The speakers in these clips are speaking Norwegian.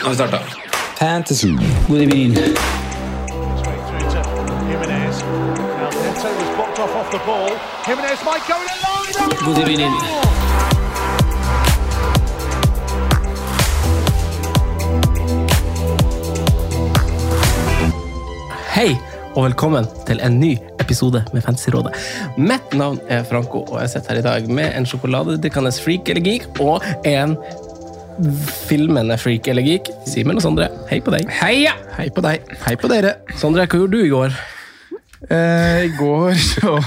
Nå har vi starta. Fantasy. God evening. God evening. Hei, og velkommen til en ny episode med Fantasyrådet. Mitt navn er Franco, og jeg sitter her i dag med en sjokoladedrikkende freak eller geek og en filmende freak eller geek. Simen og Sondre, hei på deg. Heia! Hei på deg. Hei på dere. Sondre, hva gjorde du i går? Eh, I går så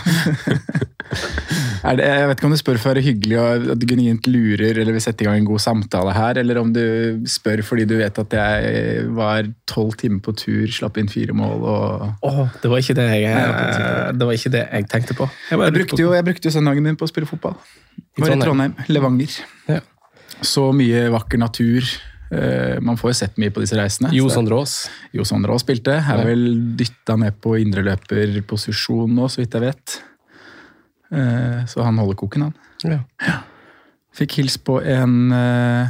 er det, Jeg vet ikke om du spør for å være hyggelig og at du genuint lurer eller vil sette i gang en god samtale her, eller om du spør fordi du vet at jeg var tolv timer på tur, slapp inn fire mål og oh, det var ikke det jeg, det var ikke det jeg tenkte på. Jeg, Jeg brukte jo, jeg brukte jo søndagen min på å spille fotball. Var i Trondheim. Trondheim. Levanger. Ja. Så mye vakker natur. Eh, Man får jo sett mye på disse reisene. Jo Sondre Aas. Jo Sondre Aas spilte. Er vel dytta ned på indreløperposisjon nå, så vidt jeg vet. Eh, Så han holder koken, han. Ja. Fikk hils på en, eh,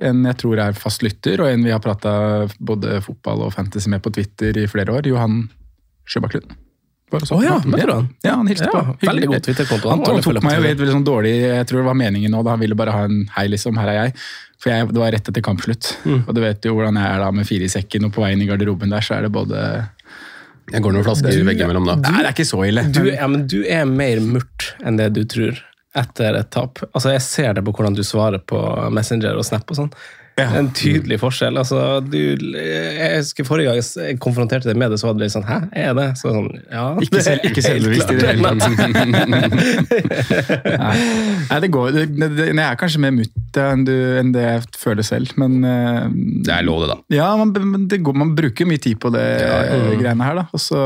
en jeg tror er fast lytter, og en vi har prata både fotball og fantasy med på Twitter i flere år. Johan Sjøbakklund. Bare så- Å ja, møtte du han? Ja, han hilste Ja, på. veldig god Twitter-konto. Han, Han tok meg jo et veldig sånn dårlig Jeg tror det var meningen nå, da han ville bare ha en hei, liksom. Her er jeg. For jeg, det var rett etter kampslutt. Mm. Og du vet jo hvordan jeg er da med fire i sekken, og på veien i garderoben der, så er det både Jeg går noen flasker veggimellom da. Nei, det er ikke så ille. Du, ja, men du er mer murt enn det du tror etter et tap. Altså, jeg ser det på hvordan du svarer på Messenger og Snap og sånn. Ja. En tydelig forskjell. Altså, du, jeg husker Forrige gang jeg konfronterte deg med det, så var det litt sånn Hæ, er det? Så sånn, ja, Ikke, selv, ikke det er helt selvbevisst i det hele tatt. Nei, det går det, det, det, Jeg er kanskje mer mutta enn, enn det jeg føler selv, men eh, Det er lov, det, da. Ja, man, det går, man bruker mye tid på det eh, greiene her. da. Og så,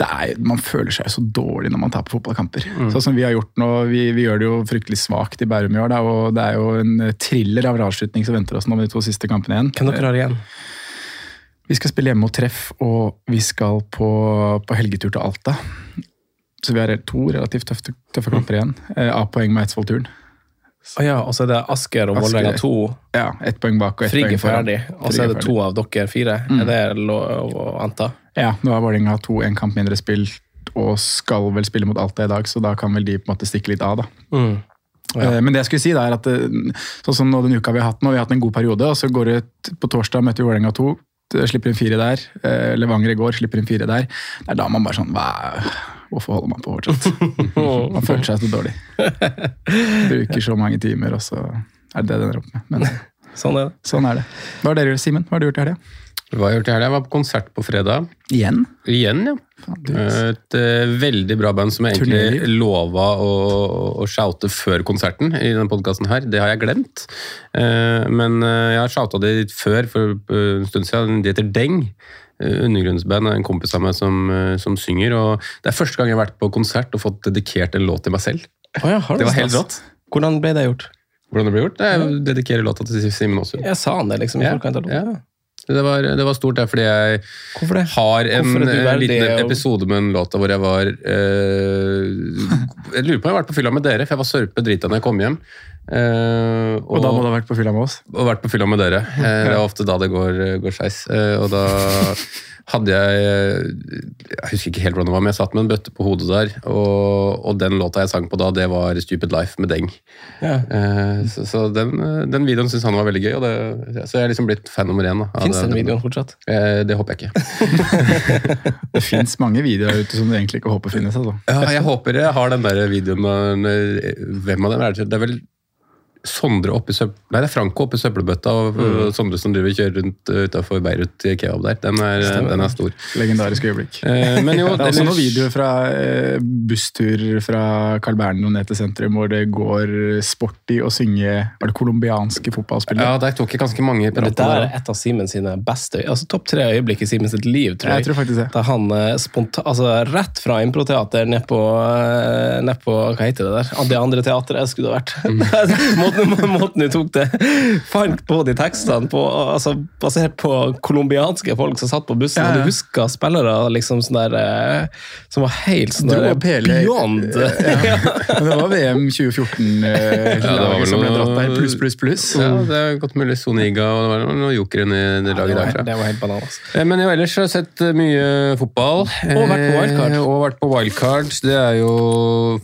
det er, man føler seg så dårlig når man taper fotballkamper. Sånn som vi har gjort nå. Vi, vi gjør det jo fryktelig svakt i Bærum i år. Da, og det er jo en thriller av avslutning som venter oss nå med de to siste kampene igjen. Hvem dere har igjen? Vi skal spille hjemme mot Treff, og vi skal på, på helgetur til Alta. Så vi har to relativt tøffe, tøffe kamper igjen. Eh, A-poeng med Eidsvoll-turen. Oh ja, og så er det Asker og. Vålerenga to. Ja, ett poeng bak og ett poeng foran. foran. ferdig, og så er det to av dere fire. Er det lov å anta? Ja, nå har Vålerenga to en kamp mindre spilt og skal vel spille mot Alta i dag, så da kan vel de på en måte stikke litt av, da. Mm. Ja. Eh, Men det jeg skulle si er at eh, sånn som nå den uka vi har hatt nå, vi har hatt en god periode, og så går det på torsdag møter vi Vålerenga 2, slipper inn fire der. Eh, Levanger i går slipper inn fire der. Det er da man bare sånn Hvorfor holder man på fortsatt? Man føler seg så dårlig. Bruker så mange timer, og så er det det det ender opp med. Men Sånn er det. sånn er det. Hva har dere gjort, Simen? Hva har du gjort i helga? Hva har jeg gjort i helga? Jeg var på konsert på fredag. Igjen? Igjen, ja. Et eh, veldig bra band som jeg egentlig lova å, å shoute før konserten i denne podkasten her. Det har jeg glemt. Eh, men eh, jeg har shouta det litt før, for en stund siden. De heter Deng. Undergrunnsband er en kompis av meg som, som synger. og Det er første gang jeg har vært på konsert og fått dedikert en låt til meg selv. Oh, ja, har du Det var helt rått. Hvordan ble det gjort? Hvordan det ble gjort? Det er å dedikere låta til Simen Aasund. Jeg sa han det, liksom. Ja, ja. Det var, det var stort, det, fordi jeg Hvorfor det? har en, Hvorfor en liten episode med en låt hvor jeg var eh, Jeg lurer på om jeg har vært på fylla med dere, for jeg var sørpe drita når jeg kom hjem. Uh, Og da må du ha vært på fylla med oss? og vært på fylla med dere. Uh, Det er ofte da det går, går skeis. Uh, Og da hadde jeg Jeg husker ikke helt hvordan det var, men jeg satt med en bøtte på hodet der. Og, og den låta jeg sang på da, det var Stupid Life med Deng. Ja. Uh, Så, så den, den videoen syns han var veldig gøy, og det, så jeg er liksom blitt fan nummer én. Fins den videoen fortsatt? Uh, Det håper jeg ikke. Det fins mange videoer ute som du egentlig ikke håper finnes. Altså. Ja, jeg håper jeg har den der videoen Hvem av dem er det? Det er vel Sondre oppi søppel... Nei, det er Franco oppi søppelbøtta, og mm. Sondre som driver kjører rundt uh, utafor Beirut i kebab der. Den er, den er stor. Legendarisk øyeblikk. Eh, men jo, det er også noen videoer fra eh, busstur fra Carl Berner ned til sentrum, hvor det går sporty å synge Er det colombianske fotballspillere? Ja, der tok jeg ganske mange pirater. det er et av Simens sine beste altså Topp tre øyeblikk i Simens sitt liv, tror jeg. Jeg tror faktisk det. Da han spontan... sponta, altså Rett fra improteater ned på, eh, ned på Hva heter det der? Det andre teatret skulle det vært. måten, måten du tok det Fant på de tekstene på, altså, basert på colombianske folk som satt på bussen, Ja, ja. og du huska spillere liksom sånn der eh, som var helt sånn der beyond. Ja. Men det var VM 2014 eh, Ja, det var som ble dratt der. Pluss, pluss, pluss. Ja, det er godt mulig Soniga og det var noen jokere i det laget derfra. det var helt bananas. Eh, Men jo, ellers har jeg sett eh, mye fotball. Og vært på wildcard. Eh, Og vært på wildcard. Det er jo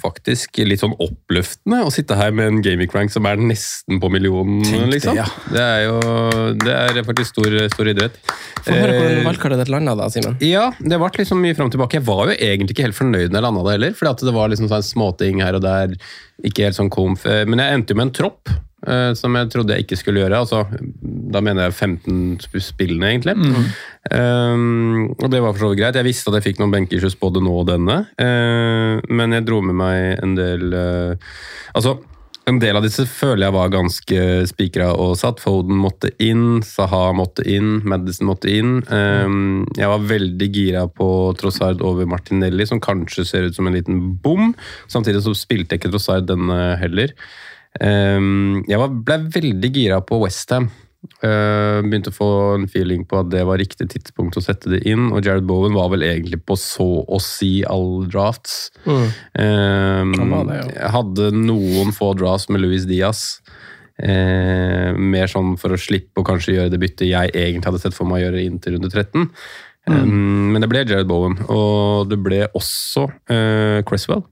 faktisk litt sånn oppløftende å sitte her med en gaming rank som er nesten på millionen, Tenk det, liksom. ja. Det er jo det er faktisk stor, stor idrett. Få høre hvordan Eh, valgkartet ditt landa da, Simen. ja, det ble liksom mye fram og tilbake. Jeg var jo egentlig ikke helt fornøyd når jeg landa det heller, fordi det var liksom sånn småting her og der. Ikke helt sånn komf. Eh, Men jeg endte jo med en tropp. eh, Som jeg trodde jeg ikke skulle gjøre. altså Da mener jeg 15 spillene, egentlig. Um, og det var for så vidt greit. Jeg visste at jeg fikk noen benkersjus både nå og denne. uh, men jeg dro med meg en del uh, Altså, en del av disse føler jeg var ganske spikra og satt. Foden måtte inn, Saha måtte inn, Madison måtte inn. Um, jeg var veldig gira på Trossard over Martinelli, som kanskje ser ut som en liten bom. Samtidig så spilte jeg ikke Trossard denne heller. Um, jeg ble veldig gira på Westham. Uh, begynte å få en feeling på at det var riktig tidspunkt å sette det inn. Og Jared Bowen var vel egentlig på så å si all drafts. Um, Han det, ja. Hadde noen få drafts med Louis Diaz. Uh, mer sånn for å slippe å kanskje gjøre det byttet jeg egentlig hadde sett for meg å gjøre inn til runde 13. Um, men det ble Jared Bowen, og det ble også uh, Cresswell.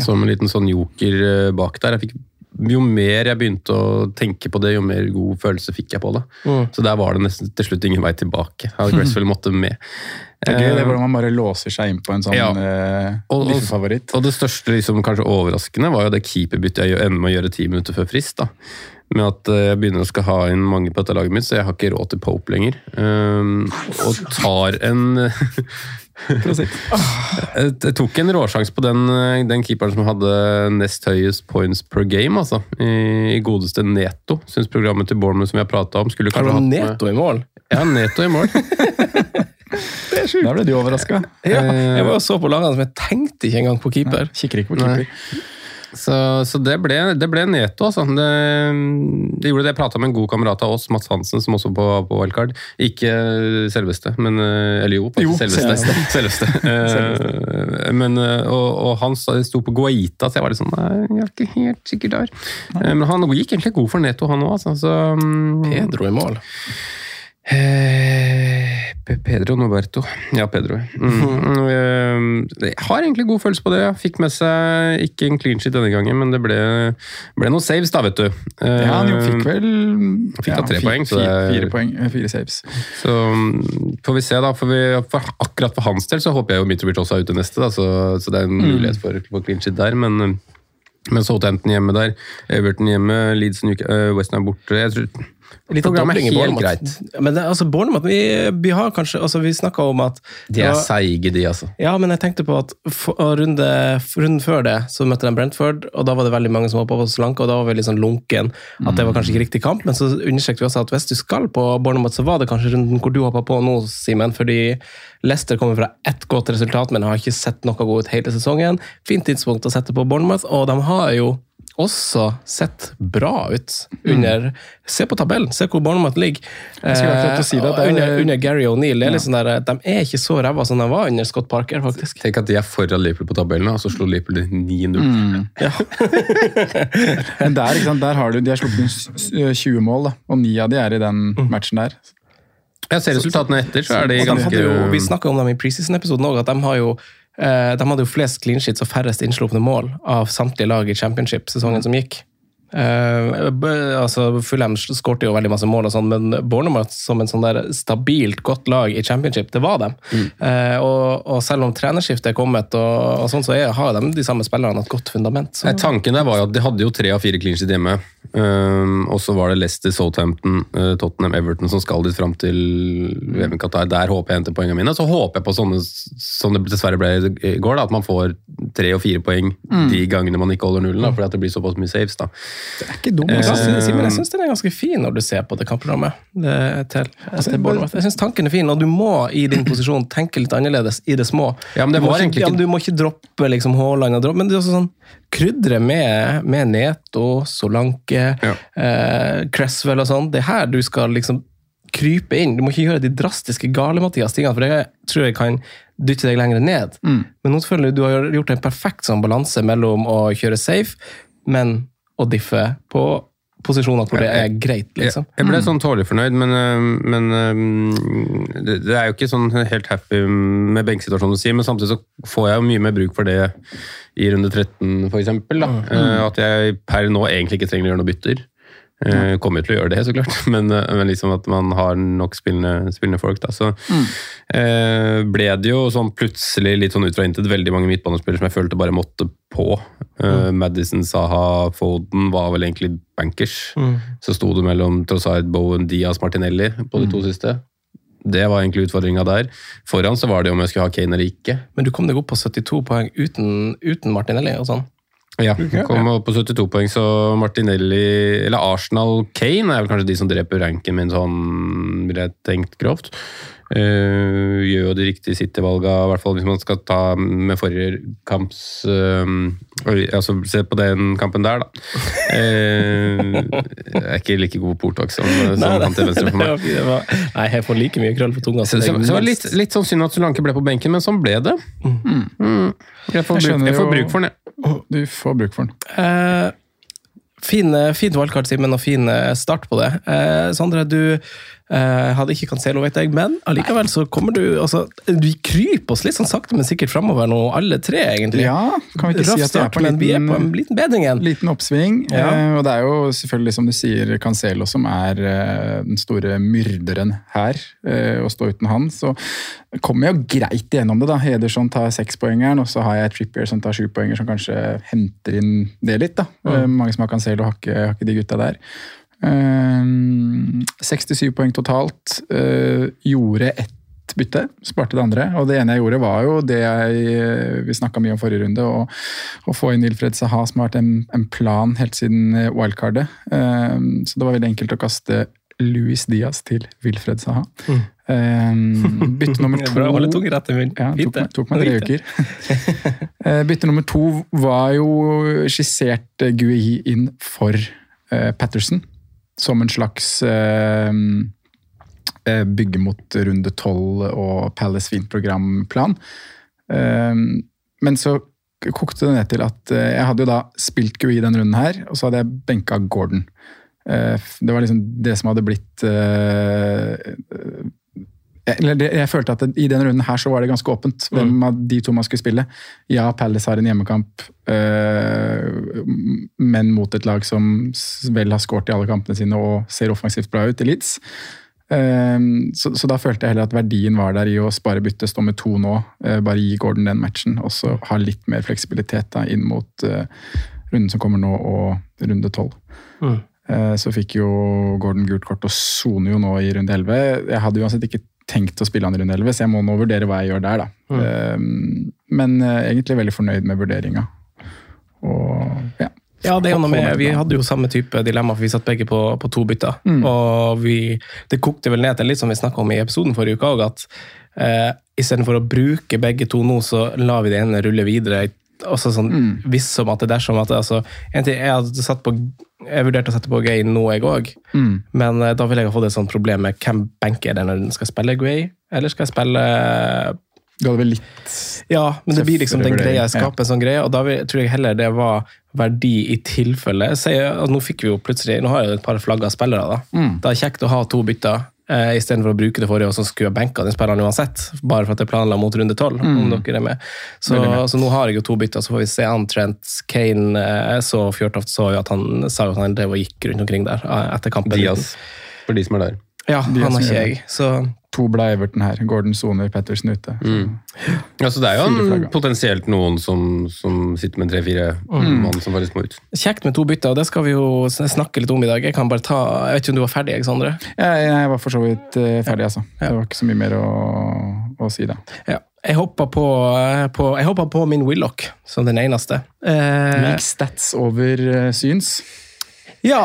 Som en liten sånn joker eh, bak der. Jeg fikk, jo mer jeg begynte å tenke på det, jo mer god følelse fikk jeg på det. Mm. Så der var det nesten til slutt ingen vei tilbake. Hadde Cresswell måtte med. Det er gøy det Eh, hvordan man bare låser seg inn på en sånn Ja. eh, Og- og- Og det største, liksom, kanskje overraskende, var jo det keeperbyttet jeg ender med å gjøre ti minutter før frist. da. Med at eh, jeg begynner å skal ha inn mange på dette laget mitt, så jeg har ikke råd til Pope lenger. Um, og tar en jeg, tok en råsjanse på den, eh, den keeperen som hadde nest høyest points per game, altså. I, i godeste Neto. Syns programmet til Bournemouth som vi har prata om, skulle kanskje hatt med Neto i mål? Ja, Neto i mål. Det er sjukt! Da ble du overraska. Ja, jeg var og så på lagene som jeg tenkte ikke engang på keeper. Kikker ikke på Nei. Så, så det, ble, det ble Neto, altså. Det, det gjorde det. Jeg prata med en god kamerat av oss, Mats Hansen, som også var på wildcard. Ikke selveste, men eh, Eller jo, Jo, selveste. selveste. selveste. Eh, men, eh, og, og han sa- sto på Guaita, så jeg var litt sånn Nei, jeg er ikke helt sikker der. Nei. Men han gikk egentlig god for Neto, han òg. Altså, Pedro i mål. Eh, Pedro Noberto. Ja, Pedro. Mm. Eh, Jeg har egentlig god følelse på det. Jeg fikk med seg ikke en clean sheet denne gangen, men det ble, ble noen saves, da, vet du. Eh, Ja, han fikk vel Fikk da tre fi- poeng, det er- Fire poeng, eh, fire saves. Så mm, får vi se, da. For, vi, for akkurat for hans del så håper jeg jo Mitrovic også er ute neste, da, så, så det er en mulighet for, for clean sheet der. Men, men Southampton hjemme der, Everton hjemme, Leeds Western Westham borte. Jeg tror Litt av programmet er helt greit. Men det, altså, Bournemouth, vi, vi har kanskje altså, Vi snakka om at De er seige, de, altså. Ja, men jeg tenkte på at for, runde, runden før det så møtte de Brentford, og da var det veldig mange som hoppa på slanke, og da var vi litt sånn lunken at det var kanskje ikke riktig kamp, men så understreket vi også at hvis du skal på Bournemouth, så var det kanskje runden hvor du hoppa på nå, Simen, fordi Leicester kommer fra ett godt resultat, men har ikke sett noe godt ut hele sesongen. Fint tidspunkt å sette på Bournemouth, og de har jo også sett bra ut under Se på tabellen, se hvor Bournemouth ligger. Si det, det er- under, under Gary O'Neill. Ja. Liksom der, De er ikke så ræva som de var under Scott Parker, faktisk. Tenk at de er foran Liverpool på tabellen, og så slo Liverpool 9-0. Mm. Men der, ikke sant, der har du, de har sluppet inn s- s- 20 mål, da, og ni av de er i den matchen der. Jeg ser resultatene etter, så er de ganske jo, vi snakka om dem i preseason-episoden òg, at de har jo eh, de hadde jo flest clean sheets og færrest innslupne mål av samtlige lag i championship sesongen som gikk. B- altså Fulham skåret jo veldig masse mål, og sånn, men Bournemouth som en sånn der stabilt godt lag i championship, det var dem. Eh, og, og selv om trenerskiftet er kommet, og, og sånn, så er, har de de samme spillerne et godt fundament. Så. Tanken der var jo at de hadde jo tre av fire clean sheet hjemme. Um, og så var det Leicester, Southampton, uh, Tottenham, Everton som skal dit fram til VM Qatar. Der håper jeg henter poengene mine. Så håper jeg på sånne som det dessverre ble i går, da, at man får tre og fire poeng Mm. de gangene man ikke holder nullen. Da, fordi at det blir såpass mye saves. da. Det er ikke dumt. Jeg altså. synes- jeg syns den er ganske fin når du ser på det kampprogrammet. Det, til, til Bournemouth. Jeg syns tanken er fin, og du må i din posisjon tenke litt annerledes i det små. Ja, men det du, må var ikke, ja, du må ikke droppe liksom Haaland, og droppe, men det er også sånn krydre med, med Neto, Solanke, eh, Cresswell og sånn. Det er her du skal liksom krype inn. Du må ikke gjøre de drastiske gale Mathias tingene, for det tror jeg kan dytte deg lenger ned. Mm. Men nå jeg du har gjort en perfekt sånn balanse mellom å kjøre safe, men å diffe på posisjoner hvor det er greit, liksom. Jeg, jeg ble sånn tålelig fornøyd, men, øh, men øh, det, det er jo ikke sånn helt happy med benksituasjonen å si, men samtidig så får jeg jo mye mer bruk for det i runde 13, for eksempel. Eh, At jeg per nå egentlig ikke trenger å gjøre noe bytter. Eh, Kommer til å gjøre det, så klart, men, øh, men liksom at man har nok spillende, spillende folk. Da. Så eh, ble det jo sånn plutselig litt sånn ut fra intet veldig mange midtbanespillere som jeg følte bare måtte på. Eh, Madison, Saha, Foden var vel egentlig bankers. Mm. Så sto det mellom Trossard, Bowen, Diaz, Martinelli på de to siste. Det var egentlig utfordringa der. Foran så var det jo om jeg skulle ha Kane eller ikke. Men du kom deg opp på 72 poeng uten, uten Martinelli og sånn. Ja, kom opp på 72 poeng, så Martinelli Eller Arsenal Kane er vel kanskje de som dreper ranken min sånn, vil jeg tenkt grovt. Eh, gjør jo de riktige City-valga, i hvert fall hvis man skal ta med forrige kamps eh, altså Se på den kampen der, da. Eh, jeg er ikke like god portvakt som, som han til venstre for meg. det var, nei, jeg får like mye krøll på tunga. Så, så, så det var litt, litt sånn synd at Solanke ble på benken, men sånn ble det. Mm. Jeg, får Jeg bruk, jeg får bruk for den, jeg. Du får bruk for den. Eh, fin, fint valgkart, Simen, og fin start på det. Eh, Sondre, du eh, hadde ikke Cancelo, vet jeg, men allikevel så kommer du altså, Du kryper oss litt sånn sakte, men sikkert framover nå, alle tre, egentlig. Ja, kan vi ikke Raff si at vi er på en vi er liten- på en liten bedring igjen. Liten oppsving. Ja. Eh, og det er jo selvfølgelig, som du sier, Cancelo som er eh, den store myrderen her. Å stå uten han. Så kommer jeg jo greit igjennom det, da. Ederson tar sekspoengeren, og så har jeg Trippier som tar sjupoenger, som kanskje henter inn det litt, da. Eh, mange som har Cancelo, har ikke, har ikke de gutta der. Eh, 67 poeng totalt. Eh, gjorde ett bytte, sparte det andre. Og det ene jeg gjorde, var jo det jeg, eh, vi snakka mye om forrige runde, å, få inn Wilfred Saha, som har vært en, en plan helt siden eh, wildcardet. Eh, så det var veldig enkelt å kaste Luis Diaz til Wilfred Saha. Eh, bytte nummer to Bra, rett i ja, tok, meg, det. tok meg tre uker. Eh, Bytte nummer to var jo skissert eh, Gui inn for uh, Patterson. Som en slags eh, eh, bygge mot runde tolv og Palace Fint-programplan. Eh, men så kokte det ned til at eh, jeg hadde jo da spilt Gui denne runden her, og så hadde jeg benka Gordon. Eh, Det var liksom det som hadde blitt eh, eller jeg følte at I denne runden her så var det ganske åpent hvem av de to man skulle spille. Ja, Palace har en hjemmekamp, øh, men mot et lag som vel har skåret i alle kampene sine og ser offensivt bra ut i Leeds. Um, så, så da følte jeg heller at verdien var der i å spare bytte, stå med to nå, Uh, bare gi Gordon den matchen, og så ha litt mer fleksibilitet da, inn mot uh, runden som kommer nå, og runde tolv. Mm. Eh, Så fikk jo Gordon gult kort og soner jo nå i runde 11. Jeg hadde uansett ikke tenkt å spille han i runde 11, så jeg må nå vurdere hva jeg gjør der. da. Eh, Men eh, egentlig veldig fornøyd med vurderinga. Og ja. Ja, det er noe med, Vi hadde jo samme type dilemma, for vi satt begge på, på to bytter. Mm. Og vi, det kokte vel ned til litt som vi snakka om i episoden forrige uke òg, at eh, istedenfor å bruke begge to nå, så lar vi det ene rulle videre også sånn viss om at det er dersom at altså, en ting, jeg, hadde satt på, jeg vurderte å sette på Gay nå, jeg òg, Mm. men eh, da ville jeg ha fått et sånt problem med hvem benker det når den skal spille Gray, eller skal jeg spille Du hadde vel litt Ja, men det blir liksom den greia, jeg skaper, en sånn greie, og da vil, tror jeg heller det var verdi i tilfelle. Si, altså, nå fikk vi jo plutselig, nå har jeg jo et par flagga spillere, da. Mm. Det er kjekt å ha to bytter. Uh, Istedenfor å bruke det forrige, og så skulle jeg benka den spilleren uansett. Bare for at det er planla mot runde tolv, om dere er med. Så, Mm. Med. så nå har jeg jo to bytter, så får vi se an Trent. Kane eh, så Fjørtoft så jo at han sa jo at han drev og gikk rundt omkring der eh, etter kampen. Diaz, for de som er der. Ja, Dias han har ikke jeg. Så To ble Everton her. Gordon soner, Pettersen ute. Mm. Ja, så det er jo en, potensielt noen som, som sitter med tre-fire mann som faktisk må ut. Kjekt med to bytter, og det skal vi jo snakke litt om i dag. Jeg kan bare ta, jeg vet ikke om du var ferdig, Alexandre? Jeg, jeg var for så vidt eh, ferdig, altså. Det var ikke så mye mer å, å si da. Ja. Jeg hoppa på, på, jeg hoppet på min Willoch som den eneste. Eh, Gikk stats over eh, syns. Ja,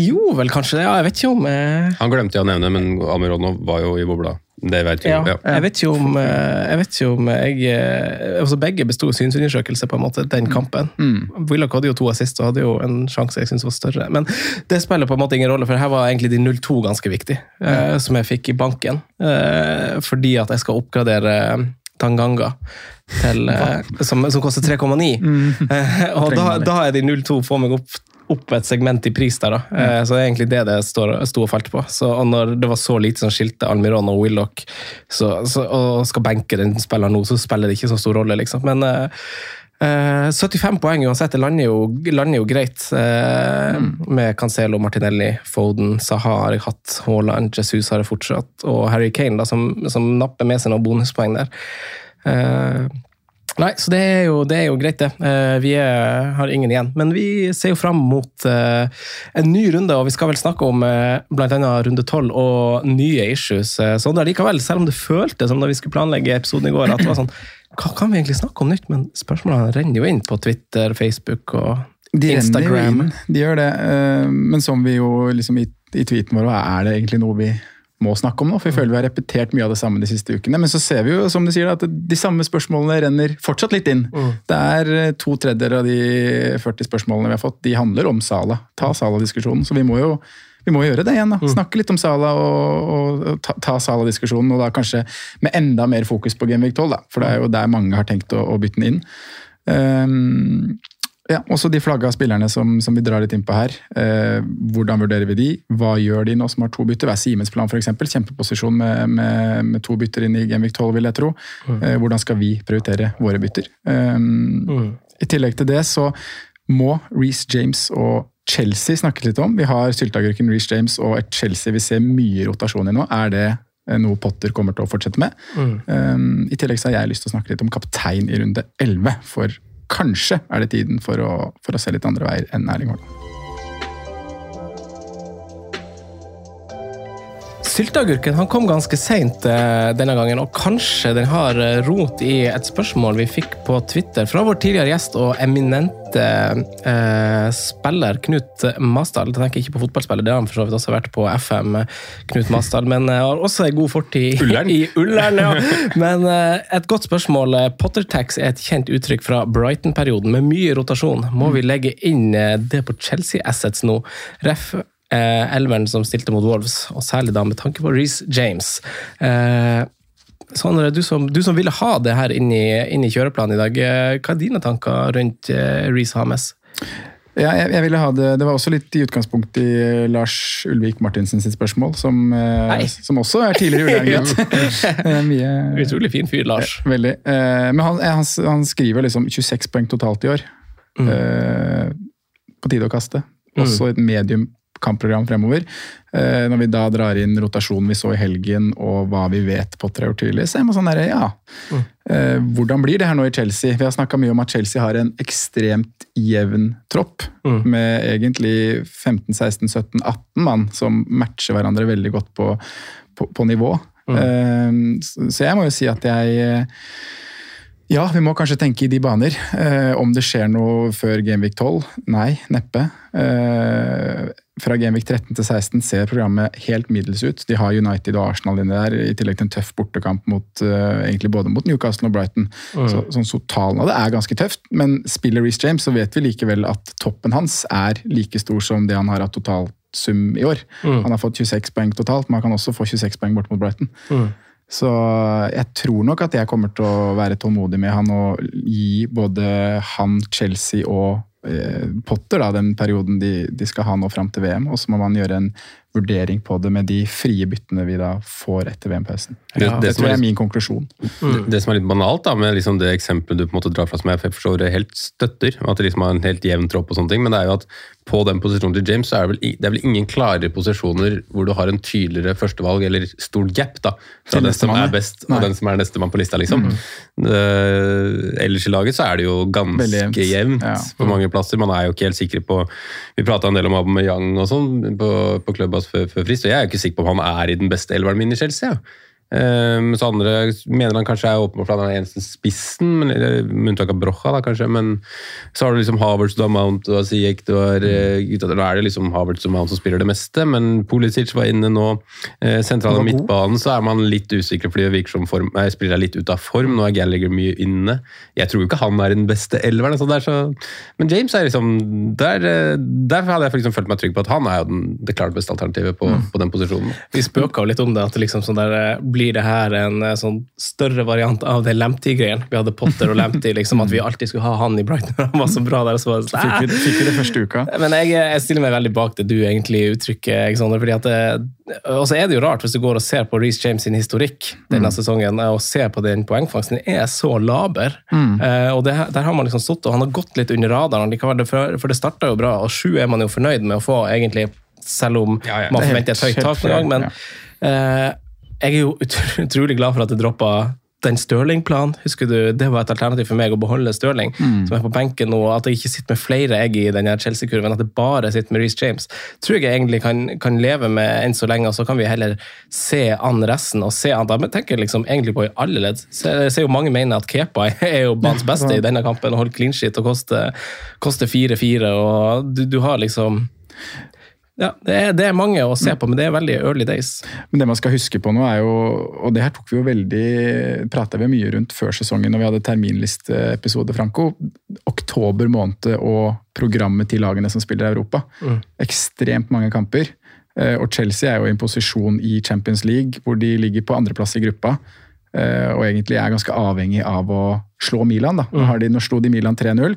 jo vel kanskje det. Ja, jeg vet ikke om eh, Han glemte jeg å nevne, men Amironov var jo i bobla. Det vet vi ja, jo. Ja. Jeg vet ikke om eh, jeg vet ikke om jeg eh, altså Begge besto synsundersøkelse, på en måte, den kampen. Willoch hadde jo to assist og hadde jo en sjanse jeg syntes var større. Men det spiller på en måte ingen rolle, for her var egentlig de 0-2 ganske viktig, eh, som jeg fikk i banken. Eh, fordi at jeg skal oppgradere Tanganga. Til, eh, som, som koster 3,9. Eh, og da, da er de 0-2 få meg opp, opp et segment i pris der. da. Eh, så det er egentlig det det sto og falt på. Så, og når det var så lite som skilte Almiron og Willoch, så, så, og skal benke den spilleren nå, så spiller det ikke så stor rolle, liksom. Men eh, eh, 75 poeng uansett, det lander jo, lander jo greit. eh, Med Cancelo, Martinelli, Foden, Saha har jeg hatt, Haaland, Jesus har jeg fortsatt, og Harry Kane, da, som, som napper med seg noen bonuspoeng der. Eh, Nei, så det er jo, det er jo greit, det. Eh, Vi er, har ingen igjen. Men vi ser jo fram mot eh, en ny runde, og vi skal vel snakke om eh, annet runde tolv og nye issues. Sånn er likevel, selv om det føltes som da vi skulle planlegge episoden i går, at det var sånn Hva kan vi egentlig snakke om nytt? Men spørsmålene renner jo inn på Twitter, Facebook og De Instagram. de gjør det. Men som vi jo liksom i, i tweeten vår, er det egentlig noe vi må snakke om nå? For vi føler vi har repetert mye av det samme de siste ukene. Men så ser vi jo, som du sier, at de samme spørsmålene renner fortsatt litt inn. Det er eh, to tredjedeler av de 40 spørsmålene vi har fått, de handler om Sala. Ta Sala-diskusjonen. Så vi må jo vi må gjøre det igjen. da. Snakke litt om Sala og, og ta, ta Sala-diskusjonen. Og da kanskje med enda mer fokus på Genvik 12, da. for det er jo der mange har tenkt å, å bytte den inn. Um, ja, også de flagga spillerne som, som vi drar litt inn på her. Eh, hvordan vurderer vi de? Hva gjør de nå som har to bytter? Hva er Simens plan f.eks.? Kjempeposisjon med, med, med to bytter inn i Genvik 12, vil jeg tro. Eh, hvordan skal vi prioritere våre bytter? Um, I tillegg til det så må Reece James og Chelsea snakke litt om. Vi har sylteagurken Reece James og et Chelsea vi ser mye rotasjon i nå. Er det eh, noe Potter kommer til å fortsette med? Um, I tillegg så har jeg lyst til å snakke litt om kaptein i runde 11. For kanskje er det tiden for å, for å se litt andre veier enn Erling Haaland. Sylteagurken han kom ganske seint eh, denne gangen, og kanskje den har eh, rot i et spørsmål vi fikk på Twitter fra vår tidligere gjest og eminente eh, spiller Knut Masdal. Jeg tenker ikke på fotballspiller, det har han for så vidt også vært på FM, Knut Masdal, men eh, har også en god fortid Ullern. i Ullern. Ja. Men eh, et godt spørsmål. Pottertax er et kjent uttrykk fra Brighton-perioden med mye rotasjon. Må vi legge inn det på Chelsea Assets nå? Ref eh, elveren som stilte mot Wolves, og særlig da med tanke på Reece James. Eh, Sondre, du du som ville ha det her inn i, inn i kjøreplanen i dag, eh, hva er dine tanker rundt eh, Reece Hames? Ja, jeg, jeg ville ha det, det var også litt i utgangspunktet i eh, Lars Ulvik Martinsen sitt spørsmål, som, eh, som også er tidligere Ullern-gutt. Eh, Utrolig fin fyr, Lars. Ja, veldig. Eh, men han, han, han skriver liksom 26 poeng totalt i år. Eh, på tide å kaste. Også et medium kampprogram fremover. Eh, når vi da drar inn rotasjonen vi så i helgen og hva vi vet på tre år tidlig, så er man sånn derre, ja. Eh, hvordan blir det her nå i Chelsea? Vi har snakka mye om at Chelsea har en ekstremt jevn tropp. Med egentlig 15-16-17-18 mann som matcher hverandre veldig godt på, på, på nivå. Eh, så så jeg må jo si at jeg Ja, vi må kanskje tenke i de baner. Eh, om det skjer noe før Gameweek 12? Nei, neppe. Eh, fra Gameweek 13 til 16 ser programmet helt middels ut. De har United og Arsenal inne der, i tillegg til en tøff bortekamp mot, eh, egentlig både mot Newcastle og Brighton. Mm. Så, sånn Totalen av det er ganske tøft, men spiller Reece James, så vet vi likevel at toppen hans er like stor som det han har hatt totalsum i år. Mm. Han har fått 26 poeng totalt, men han kan også få 26 poeng bort mot Brighton. Mm. Så jeg tror nok at jeg kommer til å være tålmodig med han og gi både han, Chelsea og eh, Potter da, den perioden de, de skal ha nå fram til VM. Og så må man gjøre en vurdering på det med de frie byttene vi da får etter VM-pausen. Det- Det, det tror jeg er min konklusjon. Det, det som er litt banalt da, med liksom det eksempelet du på en måte drar fra, som jeg forstår helt støtter, at det liksom har en helt jevn tropp og sånne ting, men det er jo at på den posisjonen til James så er det vel, det er vel ingen klare posisjoner hvor du har en tydeligere førstevalg, eller stor gap da, fra den som er best Nei. og den som er nestemann på lista, liksom. Det- ellers i laget så er det jo ganske jevnt. jevnt Ja. på mange plasser. Man er jo ikke helt sikre på Vi prata en del om Aubameyang og sånn på, på Clubhouse før, før frist, og jeg er jo ikke sikker på om han er i den beste elveren min i Chelsea. Ja. Um, så andre mener han kanskje er åpenbart for han er den eneste spissen, men, med unntak av Brocha, da kanskje. Men så har du liksom Havertz, du har Mount, du har Siek du har gutta, Nå er det liksom Havertz og Mount som spiller det meste, men Pulisic var inne nå. Uh, sentrale midtbanen så er man litt usikker fordi det virker som form, nei, spiller er litt ute av form. Nå er Gallagher mye inne. Jeg tror jo ikke han er den beste elveren. Altså, det er så, men James er liksom der, Derfor hadde jeg liksom følt meg trygg på at han er jo den, det klart beste alternativet på, på den posisjonen. Vi spøka jo litt om det, at det liksom sånn der, eh, blir det her en eh, sånn større variant av det Lamptey-greien. Vi hadde Potter og Lamptey, liksom, at vi alltid skulle ha han i Brighton. Han var så bra der. Så det sånn, Fikk vi, fikk vi det første uka. Men jeg, jeg stiller meg veldig bak det du egentlig uttrykker. Alexander, fordi at det, og så er det jo rart hvis du går og ser på Reece James sin historikk denne sesongen, eh, og ser på den poengfangsten, den er så laber. Eh, og det, der har man liksom stått, og han har gått litt under radaren likevel, for, det starta jo bra, og sju er man jo fornøyd med å få, egentlig, selv om Ja, ja. man er forventer et høyt tak på en gang. Men eh, jeg er jo utrolig glad for at det droppa den Stirling-planen. Husker du, Det var et alternativ for meg å beholde Stirling, som er på benken nå. At jeg ikke sitter med flere egg i denne Chelsea-kurven, at jeg bare sitter med Reece James. Tror jeg egentlig kan, kan leve med enn så lenge, og så kan vi heller se an resten. og se an, da men tenker jeg liksom egentlig på i alle ledd. Jeg ser jo mange mener at Kepa er jo banens beste i denne kampen, og holder clean shit og koster koster 4-4. og du, du har liksom ja, det er, det er mange å se på, men det er veldig early days. Men det man skal huske på nå er jo, og det her tok vi jo veldig, pratet vi mye rundt før sesongen når vi hadde terminlisteepisode, Franco. Oktober måned og programmet til lagene som spiller i Europa. Ekstremt mange kamper. Eh, Og Chelsea er jo i en posisjon i Champions League hvor de ligger på andreplass i gruppa. eh, Og egentlig er ganske avhengig av å slå Milan. da. Nå, har de, nå slo de Milan 3-0.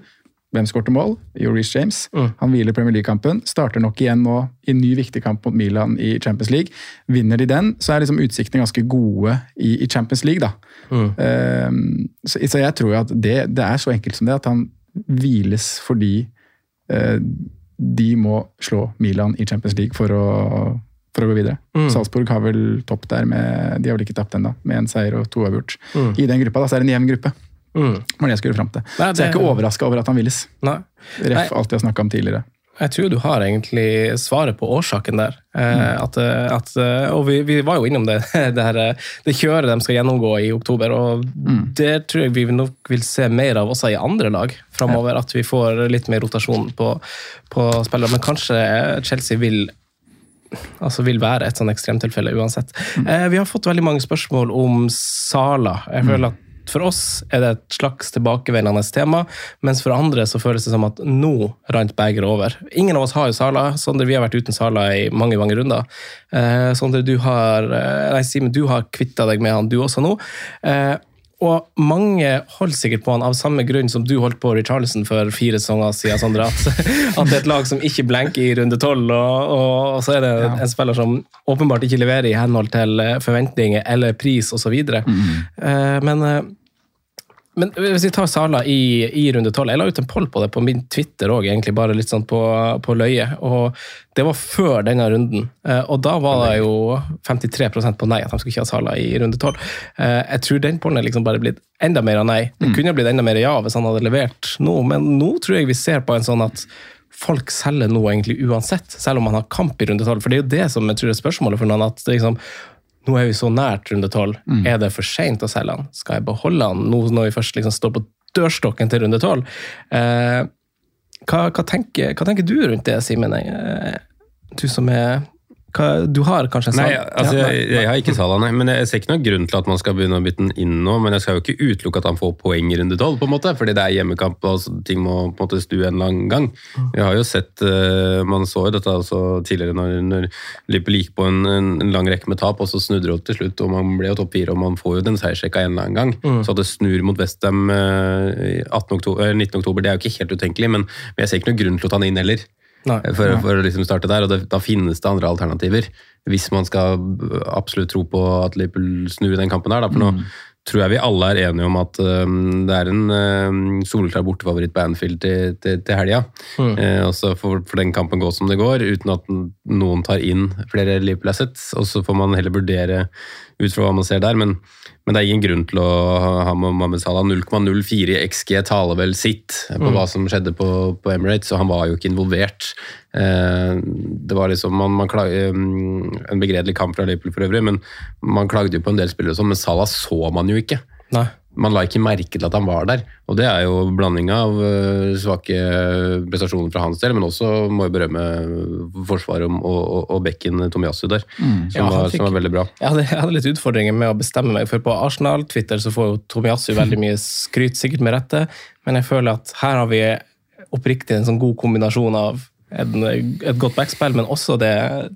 Hvem skårte mål? Jo, James. James. Han hviler Premier League-kampen. Starter nok igjen nå i en ny viktig kamp mot Milan i Champions League. Vinner de den, så er liksom utsiktene ganske gode i, i Champions League. da. Ehm, så, så jeg tror jo at det, det er så enkelt som det, at han hviles fordi uh, de må slå Milan i Champions League for å, for å gå videre. Salzburg har vel topp der, med, de har vel ikke tapt ennå, med en seier og to avgjort. I den gruppa da, så er det en jevn gruppe. Mm. var det jeg skulle fram til. Nei, Så jeg er ikke overraska over at han villes. Nei. Nei. Ref alt jeg har snakka om tidligere. Jeg tror du har egentlig svaret på årsaken der. Mm. at, eh, at, eh, og vi, vi var jo innom det, det, her, eh, det kjøret de skal gjennomgå i oktober. og Det tror jeg vi nok vil se mer av også i andre lag framover. At vi får litt mer rotasjon på, på spillere. Men kanskje eh, Chelsea vil altså vil være et sånn ekstremtilfelle uansett. Eh, vi har fått veldig mange spørsmål om Sala. Jeg føler at for oss er det et slags tilbakevendende tema, mens for andre så føles det som at nå rant begeret over. Ingen av oss har jo Sala. Sondre, vi har vært uten Sala i mange mange runder. Eh, Sondre, du har eh, nei, Simen, du har kvitta deg med han, du også nå. Eh, og mange holder sikkert på han av samme grunn som du holdt på Richarlison for fire sesonger siden, Sondre. At, at det er et lag som ikke blenker i runde tolv, og, og, og så er det en spiller som åpenbart ikke leverer i henhold til eh, forventninger eller pris osv. Eh, men eh, men hvis vi tar Sala i, i runde tolv Jeg la ut en poll på det på min Twitter òg, egentlig bare litt sånn på, på løye. Og det var før denne runden. Eh, Og da var det jo 53% på nei, at de skulle ikke ha Sala i runde tolv. Eh, Jeg tror den pollen er liksom bare blitt enda mer av nei. Det kunne blitt enda mer ja hvis han hadde levert nå, men nå tror jeg vi ser på en sånn at folk selger nå egentlig uansett, selv om man har kamp i runde tolv. For det er jo det som jeg tror er spørsmålet for noen. at det liksom nå er vi så nært runde tolv. Er det for seint å selge han? Skal jeg beholde han nå når vi først liksom står på dørstokken til runde tolv? Eh, hva, hva, hva tenker du rundt det, Simen? Eh, Du som er Du har kanskje en Nei, altså, Ja, jeg, jeg har ikke Salah, nei. Men jeg ser ikke noen grunn til at man skal begynne å bytte den inn nå. Men jeg skal jo ikke utelukke at han får poeng i runde tolv. Fordi det er hjemmekamp, og så ting må på en måte stu en lang gang. Vi har jo sett eh, Man så jo dette også tidligere når, når Liverpool gikk på en, en, lang rekke med tap, og så snudde det opp til slutt, og man ble jo topp fire, og man får jo den seiersrekka en eller annen gang. Så at det snur mot Westham uh, 19. oktober, det er jo ikke helt utenkelig, men, men jeg ser ikke noen grunn til å ta den inn heller. Nei. For, for å liksom starte der, og det, Da finnes det andre alternativer. Hvis man skal absolutt tro på at Liverpool snur i den kampen. her. Da, for nå tror jeg vi alle er enige om at um, det er en um, soleklar bortefavoritt på Anfield til, til, til helga. Eh, og så får den kampen gå som det går, uten at noen tar inn flere Liverpool assets. Og så får man heller vurdere ut fra hva man ser der. Men, men det er ingen grunn til å ha Mohammed Salah. 0,04 i XG taler vel sitt på hva som skjedde på, på Emirates, og han var jo ikke involvert. Eh, det var liksom man, man klag, eh, En begredelig kamp fra Liverpool for øvrig, men man klagde jo på en del spillere, sånn, men Salah så man jo ikke. Nei. Man la ikke merke til at han var der, og det er jo blanding av eh, svake prestasjoner fra hans del, men også må jeg berømme forsvaret og, og, og bekken Tomiasu der, som, Ja, var, fikk- som var veldig bra. Jeg hadde, jeg hadde litt utfordringer med å bestemme meg, for på Arsenal-Twitter så får jo Tomiasu veldig mye skryt, sikkert med rette, men jeg føler at her har vi oppriktig en sånn god kombinasjon av en, et godt backspill, men også det,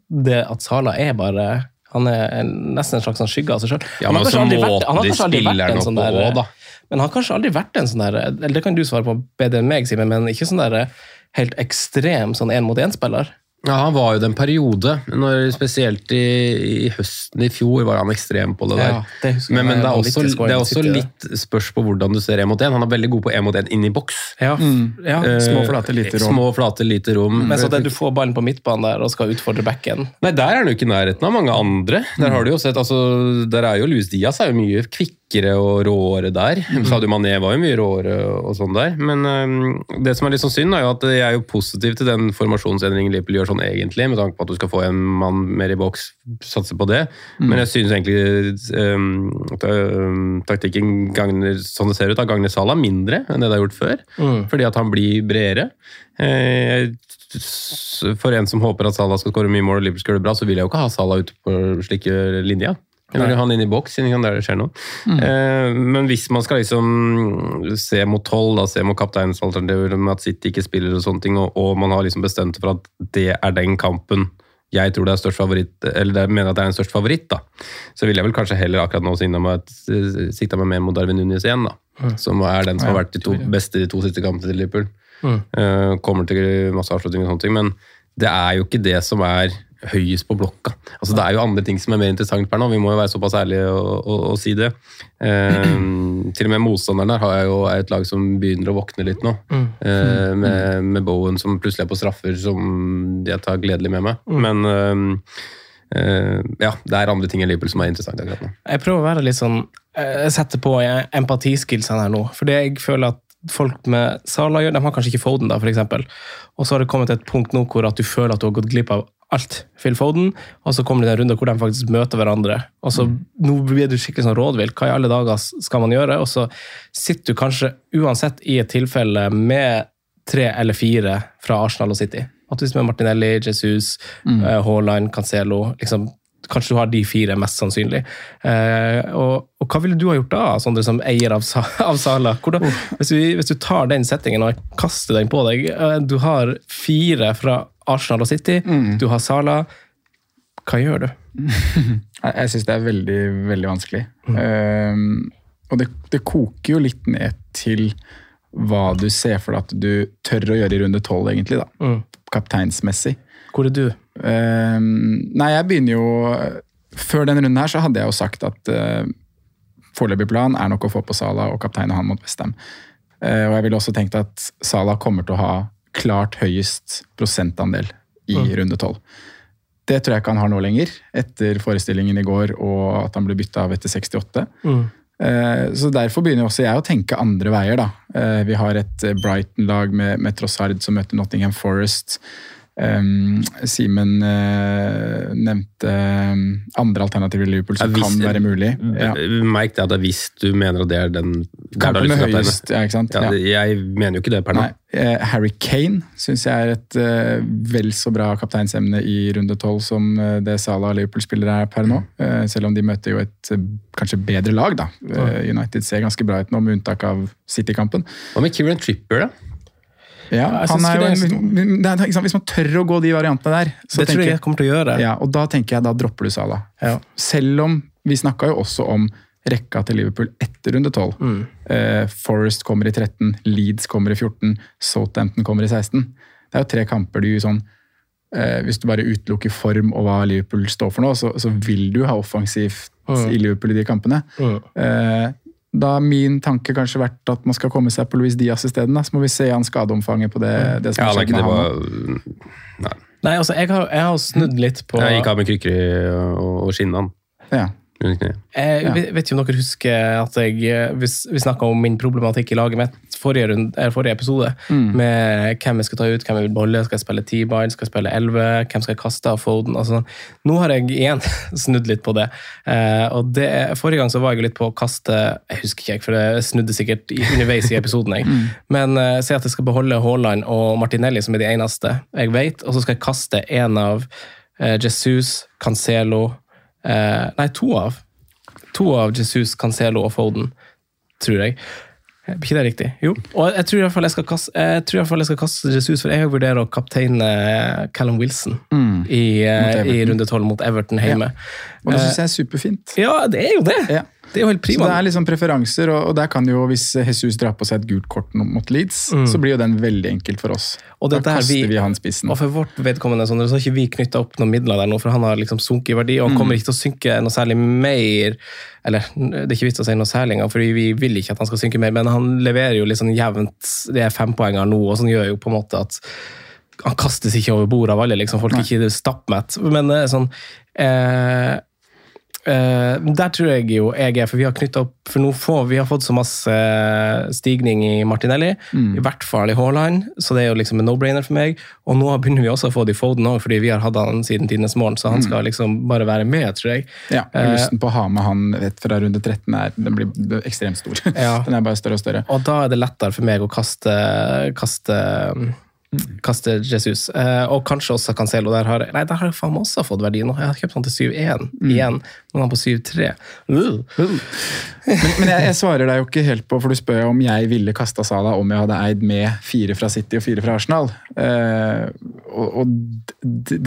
det at Sala er bare han er nesten en slags sånn skygge av seg sjøl. Ja, men så måten de spiller opp på også, da. Men han har kanskje aldri vært en sånn der Eller det kan du svare på bedre enn meg, Simen, men ikke sånn der helt ekstrem sånn én-mot-én-spiller. Ja, Han var jo det en periode, når, spesielt i, i høsten i fjor var han ekstrem på det der. Ja, det men, men det er også, det er også litt spørs på hvordan du ser én mot én. Han er veldig god på én mot én inn i boks. Ja, ja. Eh, Små, flate, lite rom. Små, flate, lite rom. Men så det du får ballen på midtbanen der og skal utfordre backen Nei, der er han jo ikke i nærheten av mange andre. Der har du jo sett, altså, der er jo Louis Diaz er jo mye kvikkere og råere der. Sadio Mané var jo mye råere og sånn der. Men um, det som er litt sånn synd, er jo at jeg er jo positiv til den formasjonsendringen Liverpool gjør sånn egentlig, med tanke på at du skal få en mann mer i boks, satse på det. Men jeg synes egentlig um, at um, taktikken gagner, sånn det ser ut, da, gagner Salah mindre enn det det har gjort før. Fordi at han blir bredere. Eh, for en som håper at Salah skal skåre mye mål og Liverpool skal gjøre det bra, så vil jeg jo ikke ha Salah ute på slike linjer. Ha han inn i boks, siden der det skjer noe. Eh, men hvis man skal liksom se mot tolv, se mot kapteinsalternativer med at City ikke spiller og sånne ting, og, og man har liksom bestemt for at det er den kampen jeg tror det er størst favoritt, eller jeg mener at det er en størst favoritt, da. Så vil jeg vel kanskje heller akkurat nå sikta meg, mer mot Darwin Nunes igjen, da. Som er den som har vært de to beste de to siste kampene til Liverpool. Eh, kommer til masse avslutninger og sånne ting, men det er jo ikke det som er høyest på blokka. Altså Det er jo andre ting som er mer interessant per nå, vi må jo være såpass ærlige og, si det. Eh, til og med motstanderen der har jeg jo er et lag som begynner å våkne litt nå. Eh, med, med Bowen som plutselig er på straffer, som jeg tar gledelig med meg. Men eh, eh, ja, det er andre ting enn Liverpool som er interessant akkurat nå. Jeg prøver å være litt sånn Jeg setter på empatiskillsene her nå. Fordi jeg føler at folk med Sala gjør, de har kanskje ikke Foden, da, eksempel. Og så har det kommet et punkt nå hvor at du føler at du har gått glipp av alt. Phil Foden, og så kommer det en runde hvor de faktisk møter hverandre. Og så Nå blir du skikkelig sånn rådvill. Hva i alle dager skal man gjøre? Og så sitter du kanskje uansett i et tilfelle med tre eller fire fra Arsenal og City. At hvis med Martinelli, Jesus, mm. Haaland, Cancelo liksom, Kanskje du har de fire, mest sannsynlig. Eh, og, og hva ville du ha gjort da, Sondre, som eier av, av Sala? Hvordan, hvis, vi, hvis du tar den settingen og kaster den på deg eh, Du har fire fra Arsenal og City, du har Sala. Hva gjør du? Jeg, syns det er veldig, veldig vanskelig. Um, og det, det koker jo litt ned til hva du ser for deg at du tør å gjøre i runde tolv, egentlig. da. Mm. Kapteinsmessig. Hvor er du? Um, nei, jeg begynner jo Før denne runden her så hadde jeg jo sagt at uh, foreløpig plan er nok å få på Sala og kapteine han mot Westham. Uh, og jeg ville også tenkt at Sala kommer til å ha klart høyest prosentandel i Mm. runde tolv. Det tror jeg ikke han har nå lenger, etter forestillingen i går og at han ble bytta av etter 68. Mm. Eh, Så derfor begynner også jeg å tenke andre veier. da. Vi har et Brighton-lag med, med Trossard som møter Nottingham Forest. Um, Simen uh, nevnte um, andre alternativer i Liverpool som Ja, hvis- kan være mulig. Ja. Merk det at hvis du mener at det er den Kampen med høyest, ja, ikke sant? Ja. Jeg mener jo ikke det per nå. Eh, Harry Kane syns jeg er et uh, vel så bra kapteinsemne i runde tolv som det Salah og Liverpool-spillere er per nå. Uh, selv om de møter jo et kanskje bedre lag, da. United ser ganske bra ut nå, med unntak av City-kampen. Hva med Kieran Tripper, da? Ja, han jo er, Hvis man tør å gå de variantene der, så Det tror jeg jeg kommer til å gjøre. ja, og da tenker jeg da dropper du Salah. Ja. Selv om vi snakka jo også om rekka til Liverpool etter runde 12. Mm. Uh, Forest kommer i 13, Leeds kommer i 14, Southampton kommer i 16. Det er jo tre kamper du sånn uh, Hvis du bare utelukker form og hva Liverpool står for nå, så, så vil du ha offensivt Mm. i Liverpool i de kampene. Mm. Eh, da har min tanke kanskje vært at man skal komme seg på Luis Diaz isteden. da. Så må vi se an skadeomfanget på det, det som Ja, har det, skjedd med han. var Nei. Nei, altså, jeg har, jeg har snudd litt på Jeg gikk av med krykker i og, og skinnene. Ja. Under. Jeg Ja. vet ikke om dere husker at jeg, eh, vi, vi snakka om min problematikk i laget mitt forrige, rund, eller forrige episode. Mm. Med hvem jeg skal ta ut, hvem jeg vil beholde, skal jeg spille T-bine, skal jeg spille 11, hvem skal jeg kaste av Foden? Altså, sånn. Nå har jeg igjen snudd litt på det. Eh, og det. Forrige gang så var jeg litt på å kaste Jeg husker ikke, for jeg snudde sikkert underveis i episoden. Jeg. Mm. Men uh, si at jeg skal beholde Haaland og Martinelli, som er de eneste jeg vet, og så skal jeg kaste en av eh, Jesus, Cancelo eh, Nei, to av. To av Jesus, Cancelo og Foden, tror jeg. Er ikke det riktig? Jo. Og jeg tror i hvert fall jeg skal kaste, jeg tror i jeg skal kaste Jesus, for jeg vurderer å kapteine Callum Wilson Mm. i, eh, i runde tolv mot Everton hjemme. Og det syns jeg er superfint. Ja, det er jo det! Ja. Det er jo helt Så det er liksom preferanser, og, der kan jo, hvis Jesus drar på seg et gult kort mot Leeds, Mm. så blir jo den veldig enkelt for oss. Og da kaster vi- vi, han spissen. Og for vårt vedkommende sånn, så har ikke vi knytta opp noen midler der nå, for han har liksom sunket i verdi, og Mm. kommer ikke til å synke noe særlig mer. Eller det er ikke vits å si noe særlig engang, for vi vil ikke at han skal synke mer, men han leverer jo liksom jevnt det er fempoenger nå, og sånn gjør jo på en måte at han kastes ikke over bordet av alle, liksom. Folk er ikke stappmett. Men er sånn eh, eh, Der tror jeg jo jeg er, for vi har knytta opp For nå får vi har fått så masse stigning i Martinelli, i hvert fall i Haaland, så det er jo liksom en no-brainer for meg. Og nå begynner vi også å få det i Foden òg, fordi vi har hatt han siden tidenes morgen, så han skal liksom bare være med, tror jeg. Ja, og Eh, Lysten på å ha med han rett fra runde 13 er, den blir ekstremt stor. Ja. Den er bare større og større. Og da er det lettere for meg å kaste, kaste, kaste Jesus. Eh, og kanskje også Cancelo. Der har, nei, der har jeg faen meg også fått verdi nå. Jeg har kjøpt han til 7-1 igjen. Nå er han på 7-3. Uh. Men, men jeg, jeg svarer deg jo ikke helt på, for du spør om jeg ville kasta Sala om jeg hadde eid med fire fra City og fire fra Arsenal. Eh, og og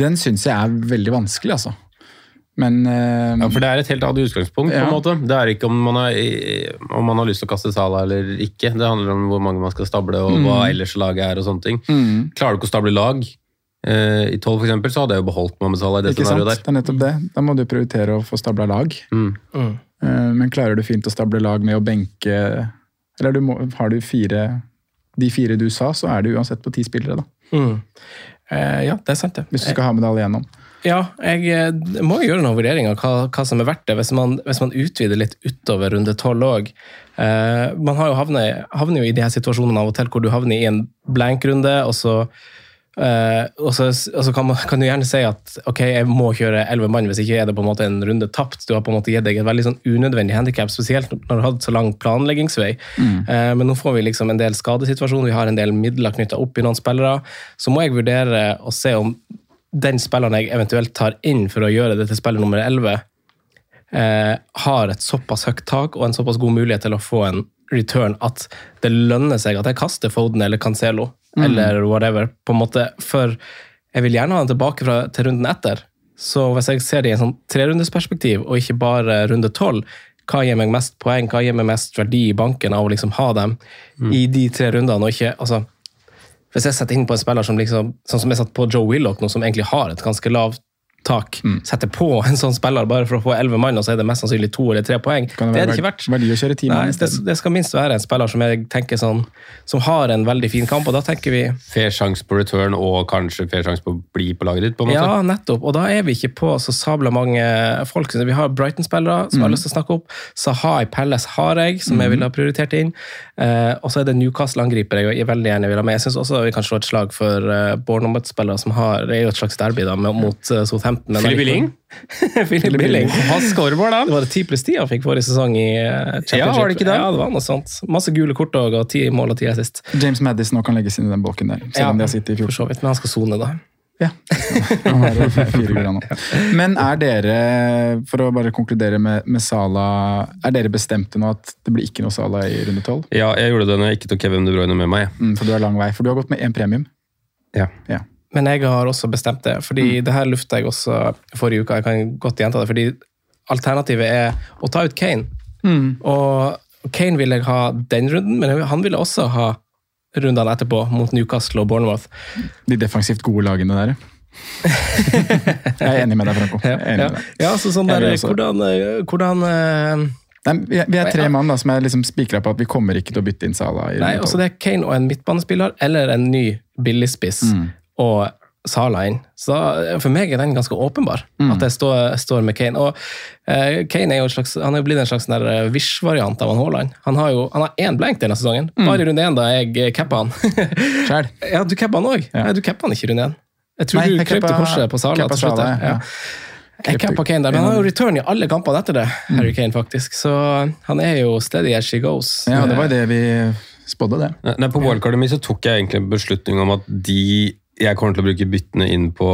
den syns jeg er veldig vanskelig, altså. Men eh, Ja, for Det er et helt annet utgangspunkt. på en måte. Det er ikke om man, har, om man har lyst til å kaste Sala eller ikke. Det handler om hvor mange man skal stable og hva ellers laget er. og sånne ting. mm, Klarer du ikke å stable lag eh, i 12 for eksempel, så hadde jeg jo beholdt Mohammed Salah i det ikke sant? scenarioet der. Det er nettopp det. Da må du prioritere å få stabla lag. Mm. Mm. Eh, men klarer du fint å stable lag med å benke Eller du må, har du fire de fire du sa, så er det uansett på ti spillere, da. Mm. Eh, ja, det er sant, det. Hvis du skal ha med deg alle igjennom. Ja, jeg eh, må jo gjøre noen vurderinger av hva, hva som er verdt det, hvis man, hvis man utvider litt utover runde tolv òg. Eh, man har jo havnet, havner jo i de her situasjonene av og til hvor du havner i en blank-runde, og så, eh, og så, og så kan, man, kan du gjerne si at ok, jeg må kjøre elleve mann, hvis ikke er det på en måte en runde tapt. Du har på en måte gitt deg et veldig sånn unødvendig handikap, spesielt når du har hatt så lang planleggingsvei. Eh, men nå får vi liksom en del skadesituasjoner, vi har en del midler knytta opp i noen spillere. Så må jeg vurdere å se om den spilleren jeg eventuelt tar inn for å gjøre det til spiller nummer 11, eh, har et såpass høyt tak og en såpass god mulighet til å få en return at det lønner seg at jeg kaster Foden eller Cancelo eller whatever. på en måte, For jeg vil gjerne ha den tilbake fra, til runden etter. Så hvis jeg ser det i en sånn trerundesperspektiv, og ikke bare runde tolv, hva gir meg mest poeng, hva gir meg mest verdi i banken av å liksom ha dem i de tre rundene, og ikke altså, Hvis jeg setter inn på en spiller som liksom, sånn som jeg satt på Joe Willoch nå, som egentlig har et ganske lavt tak. Mm. Setter på en sånn spiller bare for å få elleve mann, og så er det mest sannsynlig to eller tre poeng. Det det er det ikke verdt. verdi å kjøre Nei, det, det skal minst være en spiller som jeg tenker sånn, som har en veldig fin kamp, og da tenker vi Fair sjanse på return og kanskje fair sjanse på å bli på laget ditt. på en måte. Ja, nettopp. Og da er vi ikke på så sabla mange folk. Vi har Brighton-spillere som mm. har lyst til å snakke opp. Sahai i Pelles har jeg, som jeg ville ha prioritert inn. Eh, og så er det Newcastle-angriper jeg veldig gjerne vil ha med. Jeg syns også vi kan slå et slag for uh, Bournemouth-spillere som har Det er jo et slags derby da, med, mot uh, Southampton. men Philip Billing? Philip Billing. Han scoreball, da. Det var det 10 pluss 10 han fikk forrige sesong i uh, Championship. Ja, var det ikke det? Ja, det var noe sånt. Masse gule kort og og ti mål og ti assist. James Madison nå kan legges inn i den bolken der, selv Ja, om de har sittet i For fjor. så vidt, men han skal sone, da. Ja. Han jo fire gull, nå. Men er dere, for å bare konkludere med, med Sala, er dere bestemte nå at det blir ikke noe Sala i runde tolv? Ja, jeg gjorde det når jeg ikke tok Kevin De Bruyne med meg. Mm, for du har lang vei. For du har gått med én premium. Ja. Ja. Men jeg har også bestemt det, fordi Mm. det her lufta jeg også forrige uke. Jeg kan godt gjenta det, fordi alternativet er å ta ut Kane. Mm. Og Kane vil jeg ha den runden, men han ville også ha rundene etterpå mot Newcastle og Bournemouth. De defensivt gode lagene der. Jeg er enig med deg, Franco. Enig Ja, med deg. ja så sånn der, hvordan, eh, hvordan eh, Nei, vi, er, vi er tre mann da, som er liksom spikra på at vi kommer ikke til å bytte inn Sala. i Nei, altså det er Kane og en midtbanespiller, eller en ny billigspiss Mm. og Sala inn. Så da, for meg er den ganske åpenbar, Mm. at jeg står, står med Kane. Og eh, Kane er jo, slags, han er jo blitt en slags sånn eh, Wish-variant av Haaland. Han har jo han har én blank denne sesongen, Mm. bare i runde én da jeg eh, cappa han. Sjæl. ja, du cappa han òg? Ja. Du cappa han ikke i runde én. Jeg tror Nei, du krøp til korset på Sala til slutt. Ja. Ja. Jeg cappa Kane der, men han har jo return i alle kampene etter det. Harry Kane faktisk. Så han er jo steady as she goes. Ja, det var jo det vi spådde, det. Nei, Nei, På wildcardet mitt så tok jeg egentlig en beslutning om at de jeg kommer til å bruke byttene inn på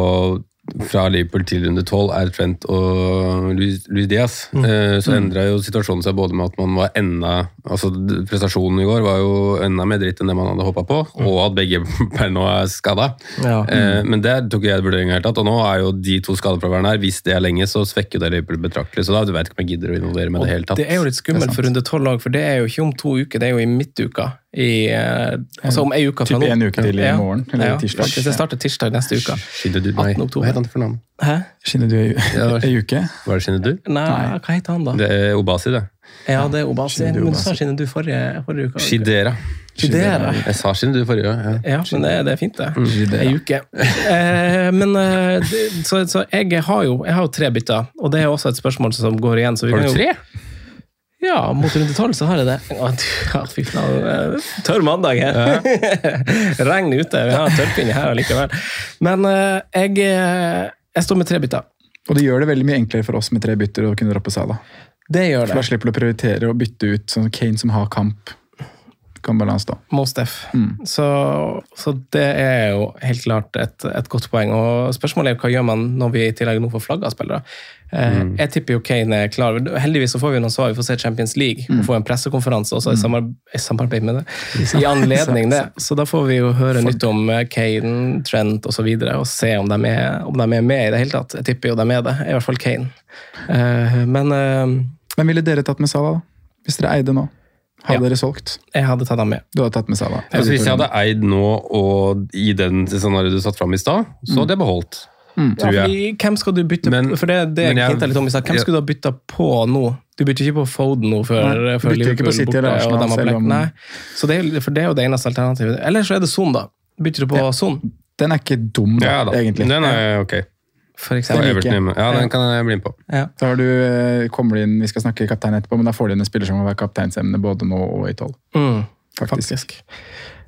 fra Liverpool til runde 12, er Trent og Luis, Diaz. Mm. Så endra jo situasjonen seg både med at man var enda altså Prestasjonen i går var jo enda mer dritt enn det man hadde håpa på, og at begge per nå er skada. Ja. Mm. Men det tok jeg vurdering i det hele tatt. Og nå er jo de to skadefraværende her. Hvis det er lenge, så svekker det Liverpool betraktelig. Så da du vet ikke om jeg gidder å involvere med det i hele tatt. Det er jo litt skummelt for runde tolv lag, for det er jo ikke om to uker, det er jo i midtuka. I, eh, altså om ei uke fra Typ nå. en uke til i morgen, eller ja, tirsdag. faktisk. Det starter tirsdag neste uke. Skinnedu, nei, 18. oktober. hva heter han for navn? Hæ? Skinner du ei uke? Var det Skinnedu? Nei, hva heter han da? Det er Obasi, det. Ja, det er Obasi. Obasi. Men du sa. Shinnedu forrige, forrige uke. Shidera. Shidera. Jeg sa Shinnedu forrige gang. Ja. Ja, men det, det er fint, det. Shidera. Ei uke. Eh, men eh, så, så jeg har jo jeg har jo tre bytter, og det er også et spørsmål som går igjen. Så vi Har kan du jo- tre? Ja, mot runde tolv så har jeg det. Å, fy eh, Tørr mandag her. Regn ute. Vi har tørrpinne her allikevel. Men uh, jeg, eh, jeg står med tre bytter. Og det gjør det veldig mye enklere for oss med tre bytter å kunne droppe Sala. Det gjør For da slipper du å prioritere å bytte ut sånn Kane som har kamp. Kan bare da. Most F. Mm. Så, så det er jo helt klart et, et godt poeng. Og spørsmålet er hva gjør man når vi i tillegg nå får flagga spillere. Eh, Mm. Jeg tipper jo Kane er klar. Heldigvis så får vi noen svar. Vi får se Champions League Mm. og få en pressekonferanse også i samarbeid, i samarbeid med det. I anledning det. Så da får vi jo høre nytt om eh, Kane, Trent osv. Og, så videre, og se om de, er, om de er med i det hele tatt. Jeg tipper jo de er det. I hvert fall Kane. Eh, Men eh, Hvem ville dere tatt med Salah, da? Hvis dere eide nå? Hadde Ja. dere solgt? jeg hadde tatt dem med. Du hadde tatt med Sala. Altså, hvis jeg hadde eid nå, og i den scenarioet du satt fram i stad, så hadde jeg beholdt. Ja, Tror jeg. fordi, hvem skal du bytte Men-? For det, det jeg jeg- litt om i stad. Hvem jeg- skulle du ha bytta på nå? Du bytter ikke på Foden nå før, Nei, før bytter ikke på City borte, eller og Arsenal, de har selv om- Nei. Så det for det er jo det eneste alternativet. Eller så er det Son, da. Bytter du på Ja. Son, Den er ikke dum, da, Ja da, egentlig. den er ok. For eksempel? Ja, den kan jeg bli med på. Ja. Da har du, eh, kommer du inn, Vi skal snakke kaptein etterpå, men da får du inn en spiller som må være kapteinsemne både nå og i tolv. Mm, Faktisk. faktisk.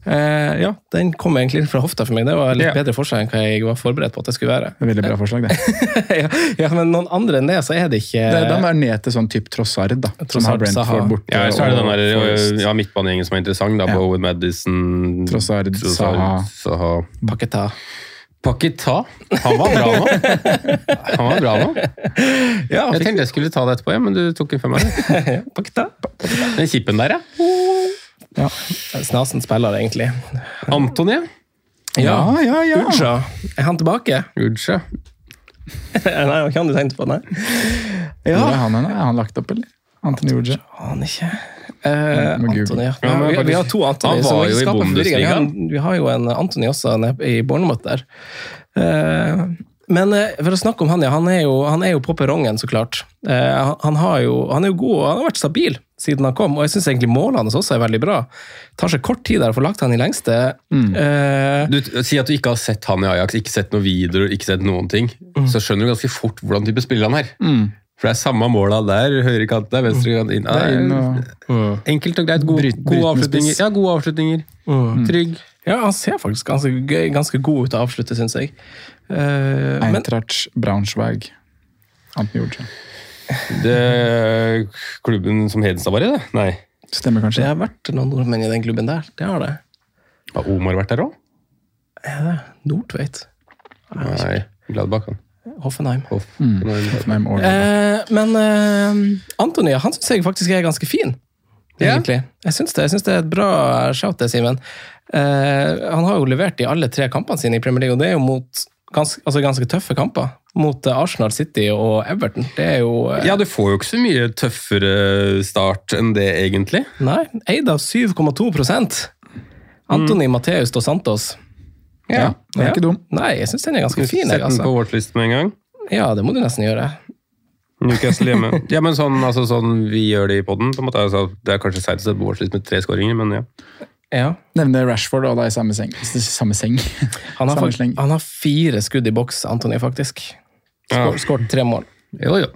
Eh, ja, den kom egentlig fra hofta for meg. Det var litt Ja. bedre forslag enn hva jeg var forberedt på at det skulle være. Det er veldig bra forslag, det. ja, ja, Men noen andre enn det, så er det ikke det da må jeg ned til sånn type Trossard, da. Som Trossard, har Brentford borte. Ja, så er det den der ja, midtbanegjengen som er interessant. da, Ja. Bowen Madison Trossard, Saha, Saha. Paketa. Pakita. Han var bra nå. Han var bra nå. Ja, Jeg tenkte jeg skulle ta det etterpå, ja, men du tok den for meg. Paketa. Den kippen der, ja. Ja. Snasen spiller, egentlig. Antony. Ja, ja, ja. Uja, er han tilbake? Udsja. Nei, hva kan du tenke på? Nei. Ja. er han? Er han lagt opp, eller? Antony Uja. aner ikke. Eh, Antony, ja. Vi, vi har to Antony. han så var jo i skaper forvirring. Vi har, Bundesliga. vi har jo en Antony også i Bournemouth der. Eh, Men eh, for å snakke om han, ja. Han er jo, han er jo på perrongen, så klart. Eh, han, jo, han er jo god, og han har vært stabil siden han kom. Og jeg syns egentlig målene hans også er veldig bra. Det tar seg kort tid der å få lagt han i lengste. Mm. Uh, Du sier at du ikke har sett han i Ajax, ikke sett noen videoer, ikke sett noen ting. Så skjønner du ganske fort hvordan type spiller han er. Mm. For det er samme måla der, høyre kant der, venstre kant inn. Er og Enkelt og greit, gode, Bryt- gode avslutninger. Ja, gode avslutninger. Trygg. ja, han ser faktisk ganske, gøy- ganske god ut til å avslutte, syns jeg. Eh, men Eintracht Braunschweig. Anten gjorde seg. Det er klubben som Hedenstad var i, det? Nei. Stemmer kanskje. det har vært noen nordmenn i den klubben der. Det har det. Har Omar vært der òg? Det Nordtveit? Nei. Gladbach, han. Hoffenheim. Hoffenheim. Mm. Hoffenheim Eh, men eh, Antony han syns jeg faktisk er ganske fin. Ja. Egentlig. Jeg syns det, jeg synes det er et bra shout, det, Simen. Eh, han har jo levert i alle tre kampene sine i Premier League, og det er jo mot ganske, altså ganske tøffe kamper. Mot eh, Arsenal, City og Everton. Det er jo eh, Ja, du får jo ikke så mye tøffere start enn det, egentlig. Nei, eid av 7,2% mm. Mateus dos Santos. Ja, den er ikke dum. Nei, jeg syns den er ganske fin. Sett den den på vårt liste med en gang. Ja, det må du nesten gjøre. Newcastle hjemme. Ja, men sånn, altså, sånn vi gjør det i poden. Altså, det er kanskje seigt å sette på vårt liste med tre skåringer, men ja. Ja. Nevne Rashford og da i samme seng. Samme seng. Han har, Samme han har fire skudd i boks, Antony, faktisk. Ja. Skår- Skåret tre mål. Jo, jo.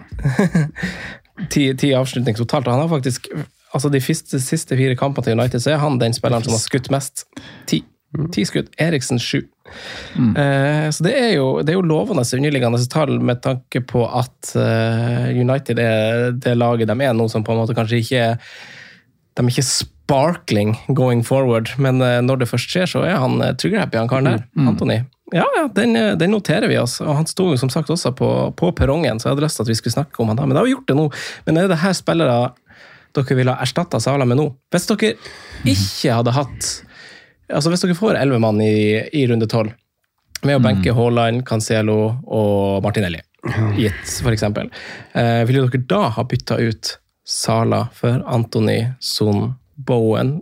Ti, ti avslutninger totalt. og Han har faktisk, altså De siste, siste fire kampene til United så er han den spilleren som har skutt mest. Ti. Ti skudd. Eriksen sju. Eh, så det er, jo, det er jo lovende underliggende tall med tanke på at eh, United er det laget de er nå, som på en måte kanskje ikke er De er ikke sparkling going forward, men eh, når det først skjer, så er han uh, trigger-happy, han karen der. Antony. Ja, ja, den, eh, den noterer vi oss. Og han sto jo som sagt også på, på perrongen, så jeg hadde lyst til at vi skulle snakke om han da. Men da har vi gjort det nå. Men er det her spillere dere ville ha erstatta Sala med nå? Hvis dere ikke hadde hatt Altså Hvis dere får elleve mann i, i runde tolv, med å benke Haaland, Cancelo og Martinelli, gitt f.eks., eh, ville dere da ha bytta ut Sala for Anthony, Son, Bowen?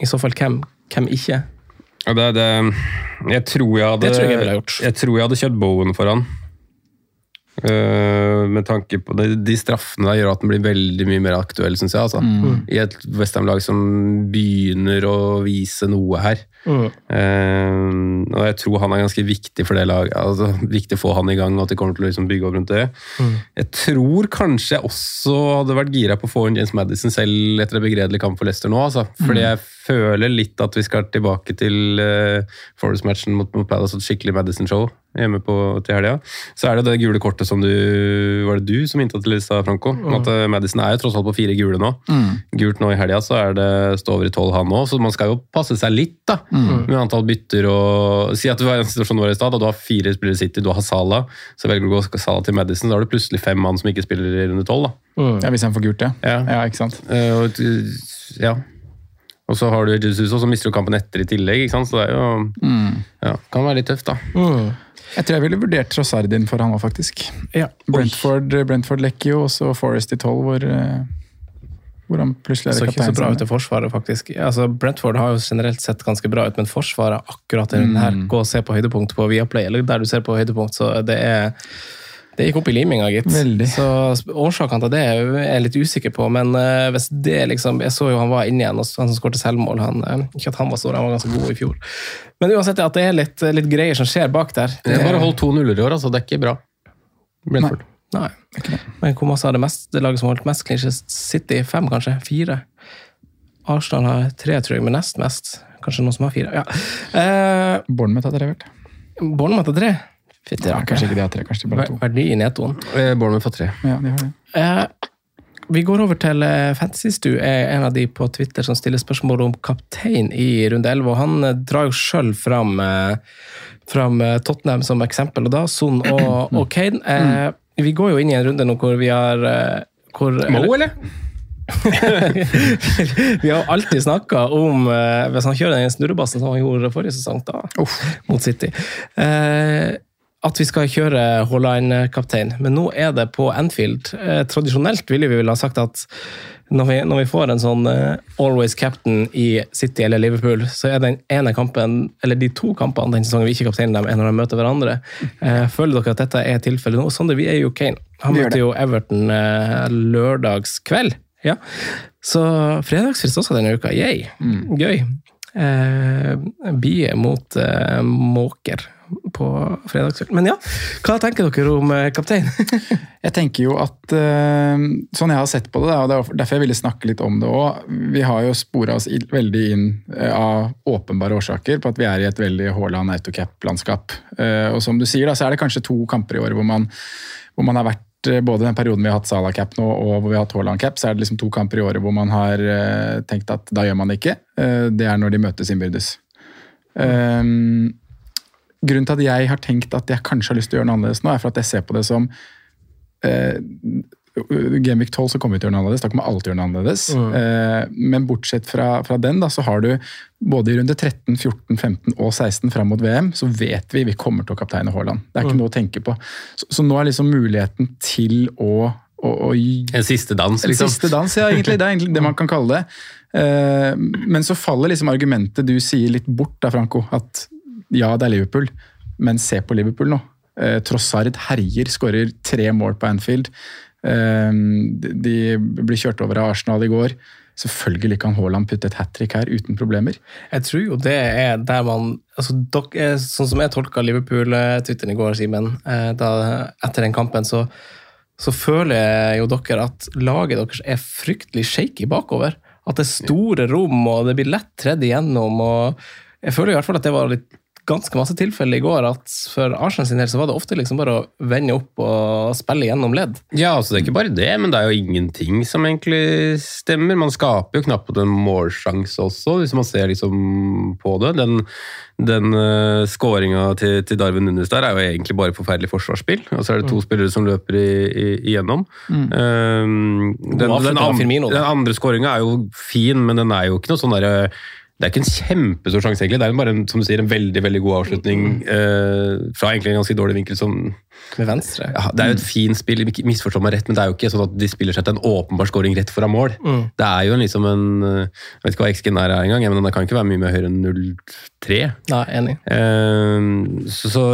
I så fall hvem? Hvem ikke? Ja, det, det, jeg tror jeg hadde Det tror jeg jeg ville ha gjort. Jeg tror jeg hadde kjørt Bowen for han. Eh, med tanke på De, De straffene der gjør at den blir veldig mye mer aktuell, syns jeg. Altså. I et Westham-lag som begynner å vise noe her. Eh, og jeg tror han er ganske viktig for det laget. Altså, viktig å få han i gang, og at de kommer til å liksom bygge opp rundt det. Jeg tror kanskje jeg også hadde vært gira på å få inn James Madison selv etter en begredelig kamp for Leicester nå. Altså. Fordi jeg føler litt at vi skal tilbake til uh, Forest-matchen mot, mot Palace og et skikkelig Madison-show hjemme på, til helga. Så er det det gule kortet som du Var det du som hinta til i stad, Franco? At eh, Madison er jo tross alt på fire gule nå. Gult nå i helga, så er det stå over i tolv han òg, så man skal jo passe seg litt da, med antall bytter og Si at du var i en situasjon nå i stad, og du har fire spillere i City, du har Sala, så velger du å gå Sala til Madison, så har du plutselig fem mann som ikke spiller i runde tolv. da. Ja, Hvis han får gult, ja. Ja. Ja, ikke sant? Eh, og, ja. Og så har du Jesus, og så mister du kampen etter i tillegg. ikke sant? Så det er jo ja, kan være litt tøft, da. Jeg tror jeg ville vurdert Trossard inn for han òg, faktisk. Ja. Brentford, Brentford lekker jo, og så Forest i tolv, hvor, eh, hvor han plutselig Så er ikke så bra ut kaptein. i Forsvaret, faktisk. Altså, Brentford har jo generelt sett ganske bra ut, men Forsvaret akkurat i den her, gå og se på høydepunkt på Viaplay, eller der du ser på høydepunkt, så det er det gikk opp i liminga, gitt. Veldig. Så Årsakene til det er jeg litt usikker på, men eh, hvis det liksom Jeg så jo han var inne igjen, og han som skåret selvmål. Han, eh, ikke at han var stor, han var ganske god i fjor. Men uansett at det er litt, litt greier som skjer bak der. Det er bare holdt to nuller i år, altså. Det er ikke bra. Brentford. Nei. Men hvor masse har det mest? Det laget som har holdt mest clinches? City? Fem, kanskje? Fire? Arsenal har tre, tror jeg, men nest mest. Kanskje noen som har fire. Ja. Eh, Bournemouth har tre, vel? Bournemouth har tre. Fytti Ja, rakker. kanskje ikke de har tre, kanskje de bare har to. Verdi i nettoen. Eh, Bournemouth får tre. Ja, de har det. Eh, vi går over til eh, Fantasystu, er en av de på Twitter som stiller spørsmål om kaptein i runde 11. Og han eh, drar jo sjøl fram, fram Tottenham som eksempel, og da Son og, og Kane. Eh, vi går jo inn i en runde nå hvor vi har hvor, Mo, eller? vi har alltid snakka om eh, Hvis han kjører den snurrebassen som han gjorde forrige sesong, da, mot City. Eh, at vi skal kjøre Haaland-kaptein, men nå er det på Anfield. Eh, tradisjonelt ville vi vel ha sagt at når vi, når vi får en sånn eh, always captain i City eller Liverpool, så er den ene kampen, eller de to kampene den sesongen vi ikke kapteiner dem, er når de møter hverandre. Eh, føler dere at dette er tilfellet nå? Sander, vi er jo Kane. Han møtte jo Everton lørdagskveld. Ja. Så fredagsfrist også denne uka. Yay. Gøy. Eh, Bie mot Måker på fredagskvelden. Men ja, hva tenker dere om eh, kaptein? Jeg tenker jo at eh, Sånn jeg har sett på det, og det er derfor jeg ville snakke litt om det òg Vi har jo spora oss veldig inn eh, av åpenbare årsaker på at vi er i et veldig Haaland autocap-landskap. Og som du sier, da, så er det kanskje to kamper i året hvor man, hvor man har vært både den perioden vi har hatt Salah-cap nå og hvor vi har hatt Haaland-cap, så er det liksom to kamper i året hvor man har tenkt at da gjør man det ikke. Det er når de møtes innbyrdes. Um, grunnen til at jeg har tenkt at jeg kanskje har lyst til å gjøre noe annerledes nå, er for at jeg ser på det som eh, Gameweek 12 så kommer vi til å gjøre noe annerledes. Da kommer alt til å gjøre noe annerledes. Eh, men bortsett fra, fra den, da, så har du både i runde 13, 14, 15 og 16 fram mot VM, så vet vi vi kommer til å kapteine Haaland. Det er ikke Mm. noe å tenke på. Så, så nå er liksom muligheten til å, å, å En siste dans, en liksom. siste dans, ja, egentlig. Det er egentlig det man kan kalle det. Eh, Men så faller liksom argumentet du sier litt bort da, Franco. At ja, det er Liverpool, men se på Liverpool nå. Eh, Trossard herjer, skårer tre mål på Anfield. Eh, de- blir kjørt over av Arsenal i går. Selvfølgelig kan Haaland putte et hat trick her uten problemer. Jeg tror jo det er der man altså dok, eh, Sånn som jeg tolka Liverpool-twitteren i går, Simen, eh, etter den kampen, så, så føler jo dere at laget deres er fryktelig shaky bakover. At det er store rom, og det blir lett tredd igjennom. og Jeg føler i hvert fall at det var litt ganske masse tilfeller i går at for Arsenal sin del så var det ofte liksom bare å vende opp og spille gjennom ledd. Ja, altså Det er ikke bare det, men det er jo ingenting som egentlig stemmer. Man skaper jo knapt en målsjanse også, hvis man ser liksom på det. Den, den uh, skåringa til, til Darwin Nunes der er jo egentlig bare forferdelig forsvarsspill. Og så er det to spillere som løper i, i, igjennom. Um, den, den, den andre skåringa er jo fin, men den er jo ikke noe sånn derre det er ikke en kjempestor sjanse, egentlig. Det er bare en, som du sier, en veldig veldig god avslutning eh, fra egentlig en ganske dårlig vinkel. som Med venstre. ja, Det er jo et fint spill, misforstå meg rett, men det er jo ikke sånn at de spiller seg til en åpenbar scoring rett foran mål. Mm. Det er jo liksom en Jeg vet ikke hva XG-en er engang, men den kan ikke være mye mer høyere enn 0,3. Nei, enig. Eh, så, så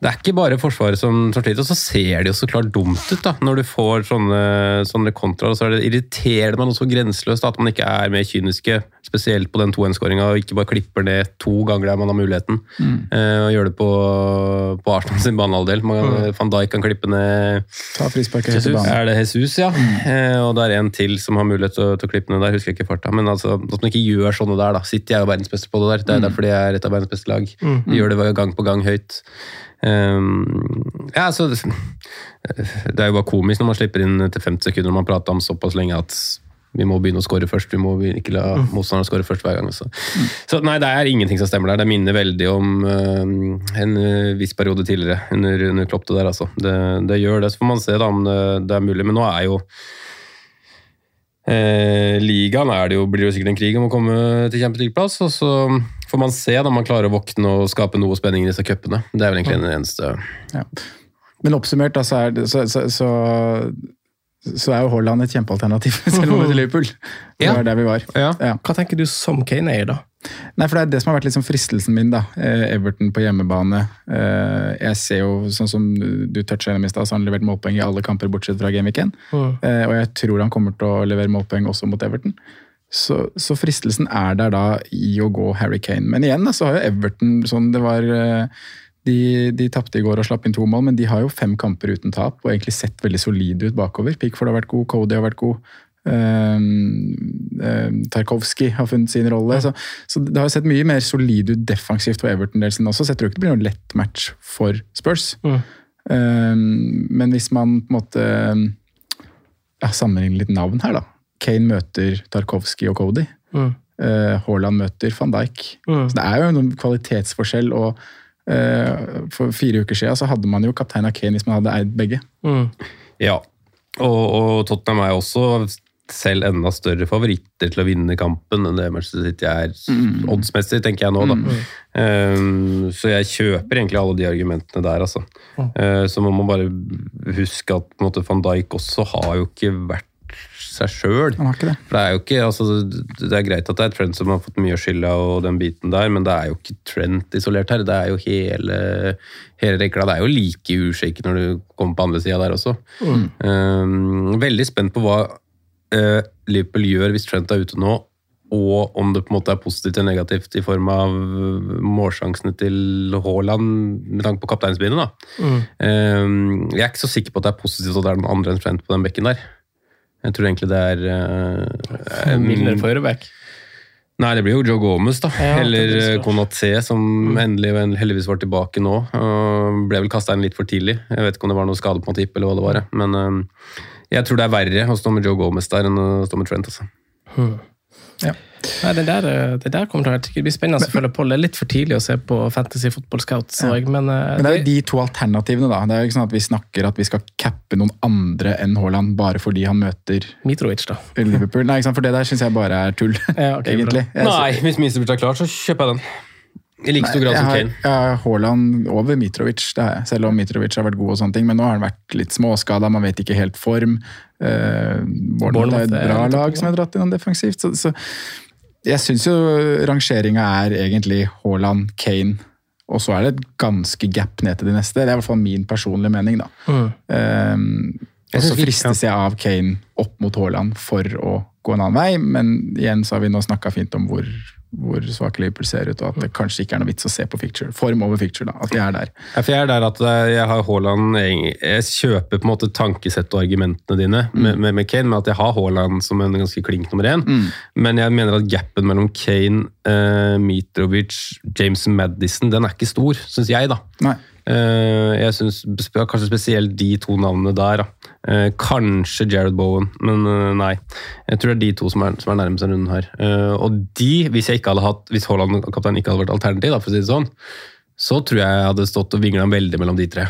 det er ikke bare Forsvaret som, som sliter, og så ser det jo så klart dumt ut da, når du får sånne, sånne kontraer. og så er det irriterer det meg noe så grenseløst da, at man ikke er mer kyniske, spesielt på den 2-1-skåringa, og ikke bare klipper ned to ganger der man har muligheten. Eh, og gjør det på, på Arsenal sin banehalvdel. Man- Van Dijk kan klippe ned Ta frisparket helt banen. er det Jesus, ja. Eh, og det er en til som har mulighet til, å- til å klippe ned der. husker jeg ikke farta. Men altså, at man ikke gjør sånne der. da. City er jo verdensmester på det der. Det er derfor de er et av verdens beste lag. De gjør det gang på gang høyt. Um, ja, altså, det er jo bare komisk når man slipper inn til 50 sekunder når man prater om såpass lenge at vi må begynne å skåre først. Vi må ikke la motstanderen skåre først hver gang. Så. så nei, det er ingenting som stemmer der. Det minner veldig om uh, en uh, viss periode tidligere under, under Klopp det der, altså. Det, det gjør det. Så får man se da om det, det er mulig. Men nå er jo eh, ligaen er det jo, blir det jo sikkert en krig om å komme til Champions Og så får man se om man klarer å våkne og skape noe spenning i disse cupene. Det er vel egentlig den eneste Ja. Men oppsummert da, så er, det, så, så, så, så er jo Haaland et kjempealternativ, selv om det er Liverpool. Det Ja. var der vi var. Ja. Ja. Hva tenker du som Kane-eier, da? Nei, for Det er det som har vært liksom fristelsen min. da. Eh, Everton på hjemmebane. Eh, jeg ser jo, sånn som du toucha gjennom i stad, så har han levert målpoeng i alle kamper bortsett fra Game Week 1. Eh, og jeg tror han kommer til å levere målpoeng også mot Everton. Så, så fristelsen er der da i å gå Harry Kane. Men igjen da, så har jo Everton sånn det var De, de tapte i går og slapp inn to mål, men de har jo fem kamper uten tap og egentlig sett veldig solide ut bakover. Pickford har vært god, Cody har vært god. Um, um, Tarkovskij har funnet sin rolle. Så, så det har jo sett mye mer solid ut defensivt for Everton-delsen også, så jeg tror ikke det blir noen lett match for Spurs. Um, men hvis man på en måte ja, sammenligner litt navn her, da. Kane møter Tarkovskij og Cody. Ja. Uh, Haaland møter van Dijk. Mm. Så det er jo noen kvalitetsforskjell. og eh, For fire uker siden så hadde man jo kaptein av Kane hvis man hadde eid begge. Mm. Ja. Og, og Tottenham er også selv enda større favoritter til å vinne kampen enn det Manchester City er oddsmessig, tenker jeg nå, da. Um, så jeg kjøper egentlig alle de argumentene der, altså. Uh, så man bare huske at på en måte, van Dijk også har jo ikke vært seg sjøl. Det. For det er jo ikke, altså, det er greit at det er Trent som har fått mye skylda, og den biten der, men det er jo ikke Trent isolert her. Det er jo hele, hele rekla. Det er jo like ushaky når du kommer på andre sida der også. Um, veldig spent på hva uh, Liverpool gjør hvis Trent er ute nå, og om det på en måte er positivt eller negativt i form av målsjansene til Haaland med tanke på kapteinsbindet. da. Um, jeg er ikke så sikker på at det er positivt at det er noen andre enn Trent på den bekken der. Jeg tror egentlig det er uh, Mildere for høyreback. Nei, det blir jo Joe Gomez, da. Ja, Eller eh, Konaté, som endelig heldigvis var tilbake nå. Uh, ble vel kasta inn litt for tidlig. Jeg vet ikke om det var noe skade på tipp, eller hva det var. Men uh, jeg tror det er verre å stå med Joe Gomez der enn å stå med Trent. altså. Nei, det der, eh, det der kommer til å være Det blir spennende å følge på. Det er litt for tidlig å se på Fantasy Football Scout, Ja. jeg, men, eh, Men det er jo de to alternativene, da. Det er jo ikke sånn at vi snakker at vi skal cappe noen andre enn Haaland bare fordi han møter Mitrovic, da. Liverpool. Nei, ikke sant? For det der syns jeg bare er tull, Ja, okay, egentlig. Jeg- Nei, hvis Mitrovic er klar, så kjøper jeg den. I like stor grad som Kane. jeg har Haaland over Mitrovic, det har jeg. selv om Mitrovic har vært god, og sånne ting, men nå har han vært litt småskada, man vet ikke helt form. Uh, Bournemouth er et bra er lag som har dratt innom defensivt. Så, så jeg syns jo rangeringa er egentlig Haaland, Kane, og så er det et ganske gap ned til de neste. Det er i hvert fall min personlige mening, da. Um, og så fristes jeg av Kane opp mot Haaland for å gå en annen vei, men igjen så har vi nå snakka fint om hvor, hvor svake Liverpool ser ut, og at det kanskje ikke er noe vits å se på ficture. Form over ficture, da. At de er der. Ja, for jeg er der at jeg har Haaland Jeg kjøper på en måte tankesett og argumentene dine med, med, med Kane, med at jeg har Haaland som en ganske klink nummer én. Men jeg mener at gapen mellom Kane, eh, Mitrovic, James Madison, den er ikke stor, syns jeg, da. Nei. Eh, jeg syns kanskje spesielt de to navnene der. Da. Eh, kanskje Jared Bowen, men eh, nei. Jeg tror det er de to som er, som er nærmest denne runden her. Eh, og de, hvis jeg ikke hadde hatt, hvis Haaland-kapteinen ikke hadde vært alternativ, da, for å si det sånn, så tror jeg jeg hadde stått og vingla veldig mellom de tre.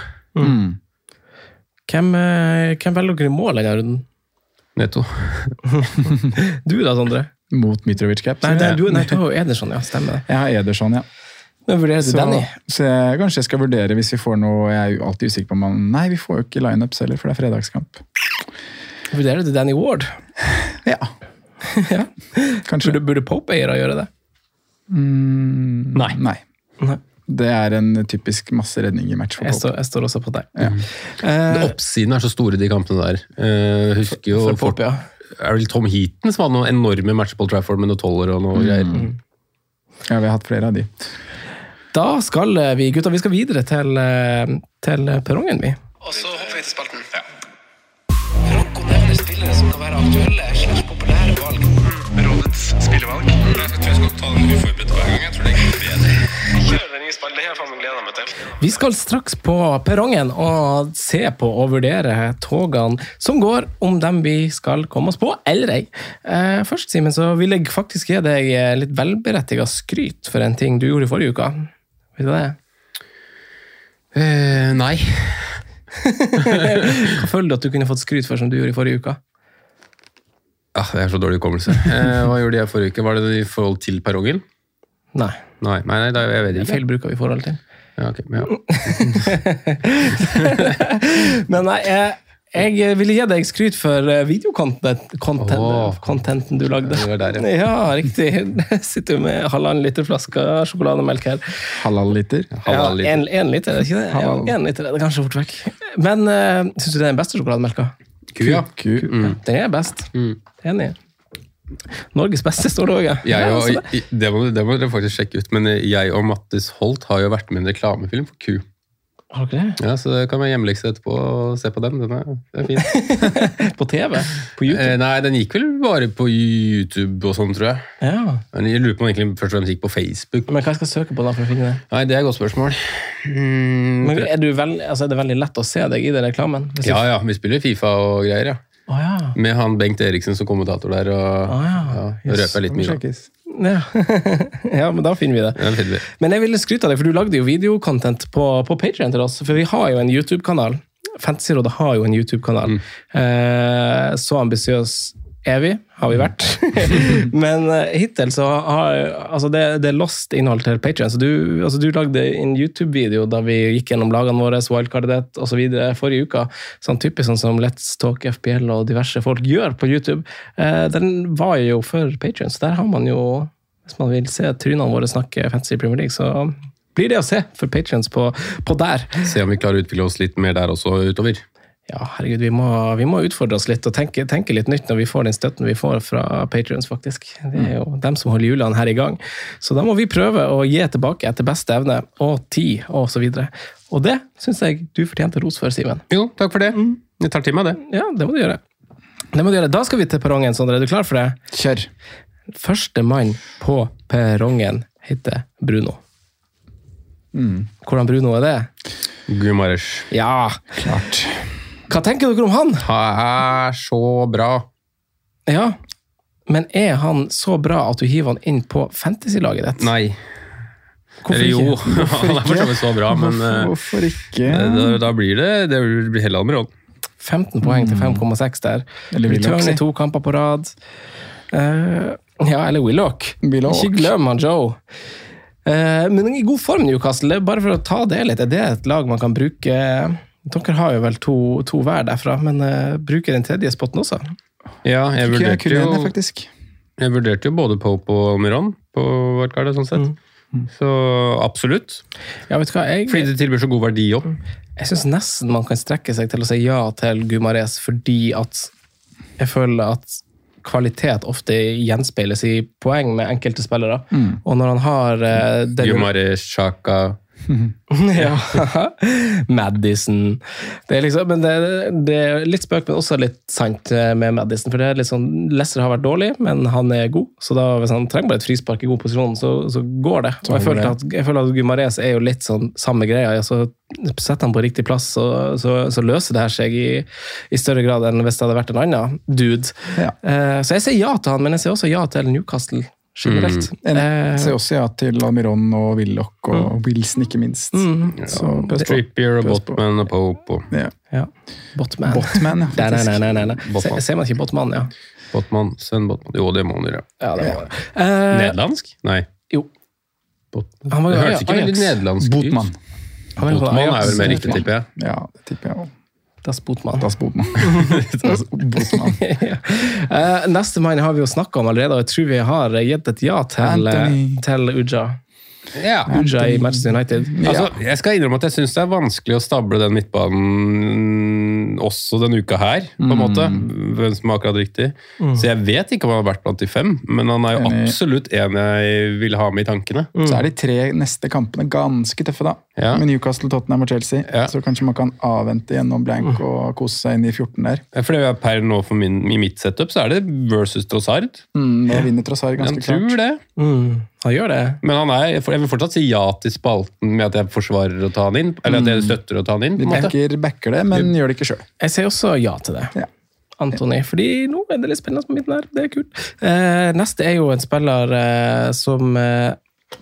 Hvem, eh, hvem velger dere i mål denne runden? Netto. Du da, Sondre? Mot Mitrovic Cap. Nei, det, du, nei, du har jo Ederson, ja. Stemmer det. Jeg har Ederson, ja. Men vurderer du Så, Danny? så jeg, kanskje jeg skal vurdere hvis vi får noe Jeg er jo alltid usikker på om man Nei, vi får jo ikke lineups heller, for det er fredagskamp. Vurderer du Danny Ward? Ja. ja. Kanskje. Burde, burde Pope-eiere gjøre det? Mm, Nei. nei. Nei. Det er en typisk masse redning i match for Jeg står, jeg står også på deg. Ja. Eh, Oppsiden er så store, de kampene der. Eh, husker jo for Pope, ja. Er det Tom Heaton som hadde noen enorme matcher på Trafford med noen toller og noe greier? Ja, vi har hatt flere av de. Da skal eh, vi, gutta, vi skal videre til, eh, til perrongen, vi. Og så hopper vi til spalten. Franco nevner spillere som kan være aktuelle slags populære valg. Rådets spillevalg. Jeg tror jeg skal ta den uforberedt hver gang. Jeg tror det er bedre. Kjør den nye spalten. Det har jeg faen meg gleda meg til. Vi skal straks på perrongen og se på og vurdere togene som går, om dem vi skal komme oss på eller ei. Eh, først, Simen, så vil jeg faktisk gi deg litt velberettiga skryt for en ting du gjorde i forrige uke. Vet du det? Uh, nei. Hva føler du at du kunne fått skryt for som du gjorde i forrige uke? Ja, jeg har så dårlig hukommelse. Eh, hva gjorde jeg forrige uke? Var det i forhold til perrongen? Nei. Nei, nei, nei da, jeg vet ikke. feil bruk av i forhold til. Ja, ok, ja. Men nei, jeg, jeg ville gi deg skryt for videokontenten oh, contenten du lagde. Der, ja. Ja, riktig. Sitter jo med halvannen liter flaske sjokolademelk her. Halvannen liter. Halvannen liter. Ja, en, en liter, er det ikke det? Ja, en liter er det kanskje fort vekk. Men uh, syns du det er den beste sjokolademelka? Ku, ja. Ku. Den er best. Mm. Enig. Norges beste, står det òg. Ja. det, det må dere faktisk sjekke ut, men jeg og Mattis Holt har jo vært med i en reklamefilm for Ku. Har dere det? Ja, så det kan være hjemmelekse etterpå og se på den. Den er, den er fin. På TV? På YouTube? Eh, nei, den gikk vel bare på YouTube og sånn, tror jeg. Ja. Men jeg lurer på om den egentlig først og fremst gikk på Facebook. Men hva skal jeg søke på da for å finne det? Nei, det er et godt spørsmål. Mm, Men er, du vel, altså, er det veldig lett å se deg i den reklamen? Ja, ja, vi spiller Fifa og greier, ja. Å ja. Med han Bengt Eriksen som kommentator der. Og, oh, ja. ja, Nå røper litt mye. Ja. ja, men da finner vi det. Ja, finner vi. Men jeg ville skryte av deg, for du lagde jo videocontent på, på Patreon til oss. For vi har jo en YouTube-kanal. Fantasyrådet har jo en YouTube-kanal. Eh, så ambisiøs evig, har vi vært. Men eh, hittil så har altså det, det er lost innhold til Patreon. Så du, altså du lagde en YouTube-video da vi gikk gjennom lagene våre, wildcardet osv. forrige uke. Sånn typisk sånn som Let's Talk FPL og diverse folk gjør på YouTube. Eh, den var jo for Patreon, så der har man jo Hvis man vil se trynene våre snakke fancy Premier League, så blir det å se for patrions på, på der. Se om vi klarer å utvikle oss litt mer der også utover. Ja, herregud, vi må, vi må utfordre oss litt og tenke, tenke, litt nytt når vi får den støtten vi får fra patrions, faktisk. Det er jo dem som holder hjulene her i gang. Så da må vi prøve å gi tilbake etter beste evne og tid og så videre. Og det syns jeg du fortjente ros for, Simen. Jo, takk for det. Jeg tar til meg det. Ja, det må du gjøre. Det må du gjøre. Da skal vi til perrongen, Sondre. Er du klar for det? Kjør. Første mann på perrongen heter Bruno. Mm. Hvordan Bruno er det? Gumarish. Ja, Klart. Hva tenker dere om han? Han er så bra. Ja, men er han så bra at du hiver han inn på fantasy-laget ditt? Nei. Hvorfor Eller jo, ikke? han er for så vidt så bra, men eh, Hvorfor ikke? da, da blir det Det blir heller Almiron. 15 poeng til 5,6 der. Eller Return i to kamper på rad. Uh, ja, eller Willoch. Ikke glem han Joe. Uh, men i god form, Newcastle. Bare for å ta det litt, er det et lag man kan bruke Dere har jo vel to, to hver derfra, men uh, bruker den tredje spotten også? Ja, jeg vurderte jo. Jeg vurderte jo både Pope og Almiron på wildcardet, sånn sett. Så absolutt. Ja, vet du hva? Jeg, Fordi det tilbyr så god verdi òg. Jeg syns nesten man kan strekke seg til å si ja til Gumares, fordi at jeg føler at kvalitet ofte gjenspeiles i poeng med enkelte spillere. Og når han har uh, den Gumares, Sjaka ja. Madison. Det er liksom, men det, det er litt spøk, men også litt sant med Madison. For det er litt sånn, Lesser har vært dårlig, men han er god. Så da, hvis han trenger bare et frispark i god posisjon, så, så går det. Og jeg føler at, jeg føler at Gumares er jo litt sånn samme greia. Altså, Setter han på riktig plass, så, så, så løser det her seg i, i større grad enn hvis det hadde vært en annen dude. Ja. Uh, så jeg sier ja til han, men jeg sier også ja til Newcastle generelt. Mm. Jeg ser også ja til Almiron og Willoch og Wilson, ikke minst. Mm. Så pøs på. Trippier og Botman og Pope og Ja. ja. Botman. Botman, ja. Nei, nei, faktisk. nei, nei, nei, nei. Botman. Se- Ser man ikke Botman, ja? Botman. Sven Botman. Jo, det må han gjøre. Ja, det var det. Eh, Nederlandsk? Nei. Jo. Botman. Han var Det jo hørtes ikke veldig Ajax. nederlandsk ut. Botman. På Botman er vel mer riktig, tipper jeg. Ja, det tipper jeg òg. Das Botman. Das Botman. Das Botman. ja. Eh, Neste mann har vi jo snakka om allerede, og jeg tror vi har gitt et ja til, eh, til Uja. Ja. Uja i Manchester United. Altså, jeg skal innrømme at jeg syns det er vanskelig å stable den midtbanen også denne uka her, på en måte. Hvem som er akkurat riktig. Så jeg vet ikke om han har vært blant de fem, men han er jo absolutt en jeg vil ha med i tankene. Så er de tre neste kampene ganske tøffe, da. Ja. Med Newcastle, Tottenham og Chelsea. Ja. Så kanskje man kan avvente gjennom blank og kose seg inn i 14 der. For det er per nå for min, i mitt setup så er det versus Trossard. Mm, da vinner Trossard Jeg ganske tror det. Mm, han gjør det. Men han er, jeg vil fortsatt si ja til spalten med at jeg forsvarer å ta han inn. Eller at jeg støtter å ta han inn. Vi backer, backer det, men gjør det ikke sjøl. Jeg sier også ja til det. Ja. Antony, fordi nå er det litt spennende på midten her. Det er kult. Eh, neste er jo en spiller eh, som eh,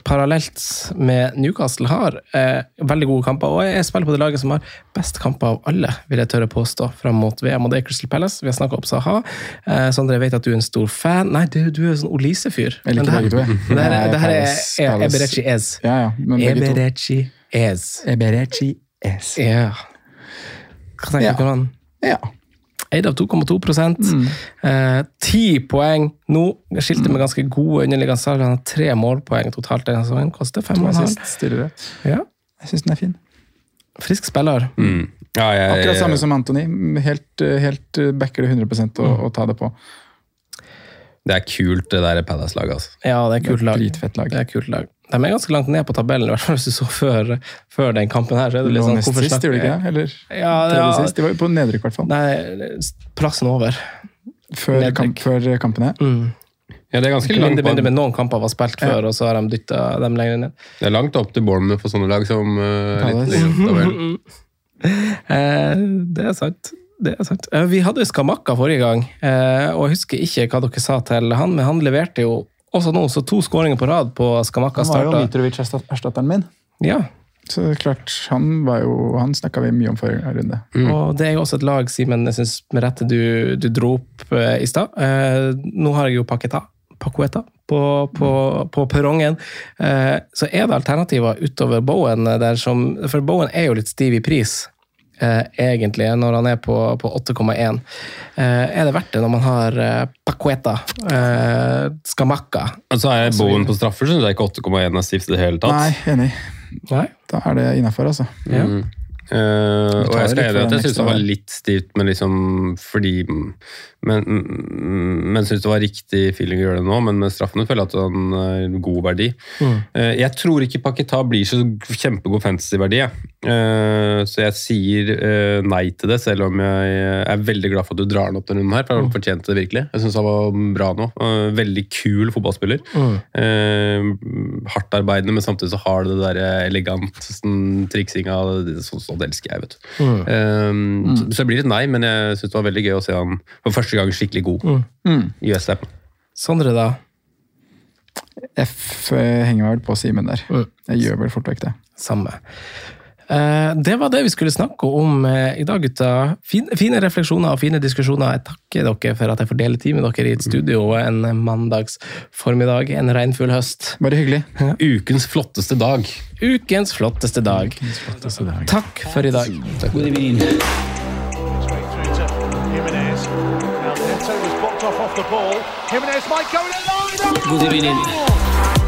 parallelt med Newcastle har eh, veldig gode kamper, og jeg spiller på det laget som har best kamper av alle, vil jeg tørre påstå, fram mot VM, og det er Crystal Palace. Vi har snakka opp Saha. Eh, Sondre, jeg vet at du er en stor fan. Nei, du, du er jo sånn Olise-fyr. Jeg liker begge to, jeg. Det her, det her er, er Eberechi Ez. Ja, ja, men begge. Eberechi Ez. Eberechi Ez. Ja. Hva tenker du om han? Ja. Eid av 2,2 eh, 10 poeng nå. Skilte med ganske gode underliggende salg. Han har tre målpoeng totalt denne sesongen. Koster fem assist 5,5. tidligere. Ja. Jeg syns den er fin. Frisk spiller. Mm. Ja, jeg, Akkurat samme som Anthony. Helt, helt uh, backer det 100 å, å ta det på. Det er kult, det der Palace-laget. altså. Ja, det er kult lag. Det er kult lag. De er ganske langt ned på tabellen, i hvert fall hvis du så før, før den kampen her. så er det litt sånn, hvorfor sist, gjorde de ikke det? Eller Ja, tredje ja. sist? De var jo på nedrykk, i hvert fall. Nei, plassen over. Før, kamp, før kampene. Mm. Ja, det er ganske langt, mindre, men noen kamper var spilt før, og så har de dytta dem lenger ned. det er langt opp til Bournemouth for sånne lag som uh, litt lenger tabellen. Eh, det er sant. Det er sant. Eh, vi hadde jo Skamakka forrige gang, eh, og jeg husker ikke hva dere sa til han, men han leverte jo også nå, så to skåringer på rad på Skamakka Han var jo. Mitrovic-erstatteren min. Ja. Så det er klart, han var jo, han snakka vi mye om forrige runde. Og det er jo også et lag, Simen, jeg synes med rette du, du dro opp eh, i stad. Eh, nå har jeg jo Paketa, Pakueta på, på, på perrongen. Eh, så er det alternativer utover Bowen der som For Bowen er jo litt stiv i pris. Eh, egentlig, når han er på, på 8,1. Eh, er det verdt det når man har eh, Pacueta, eh, Skamakka Altså er Bowen på straffer, syns jeg ikke 8,1 er stivt i det hele tatt. Nei, enig. Nei? Da er det innafor, altså. Ja. Mm. Eh, og jeg skal at jeg syns det var litt stivt, men liksom fordi Men, men syns det var riktig feeling å gjøre det nå, men med straffene føler jeg at det er en god verdi. Mm. Uh, jeg tror ikke Paketa blir så kjempegod fantasy-verdi, jeg. Uh, så jeg sier nei til det, selv om jeg er veldig glad for at du drar den opp denne runden her, for han fortjente det virkelig. Jeg syns han var bra nå. Veldig kul fotballspiller. Mm. Eh, hardt arbeidende, men samtidig så har det det der elegant sånn, triksinga. det- Sånn sånt elsker jeg, vet du. Mm. Eh, så, så det blir et nei, men jeg syns det var veldig gøy å se han for første gang skikkelig god Mm. Mm. i USM. Sondre, da? F eh, henger vel på Simen der. Mm. Jeg gjør vel fort vekk det. Samme. Eh, Det var det vi skulle snakke om eh, i dag, gutta. Fine, fine refleksjoner og fine diskusjoner. Jeg takker dere for at jeg får dele tid med dere i et studio en mandags formiddag. En regnfull høst. Bare hyggelig. Ukens flotteste dag. Ukens flotteste dag. Takk for i dag. God evening. Good through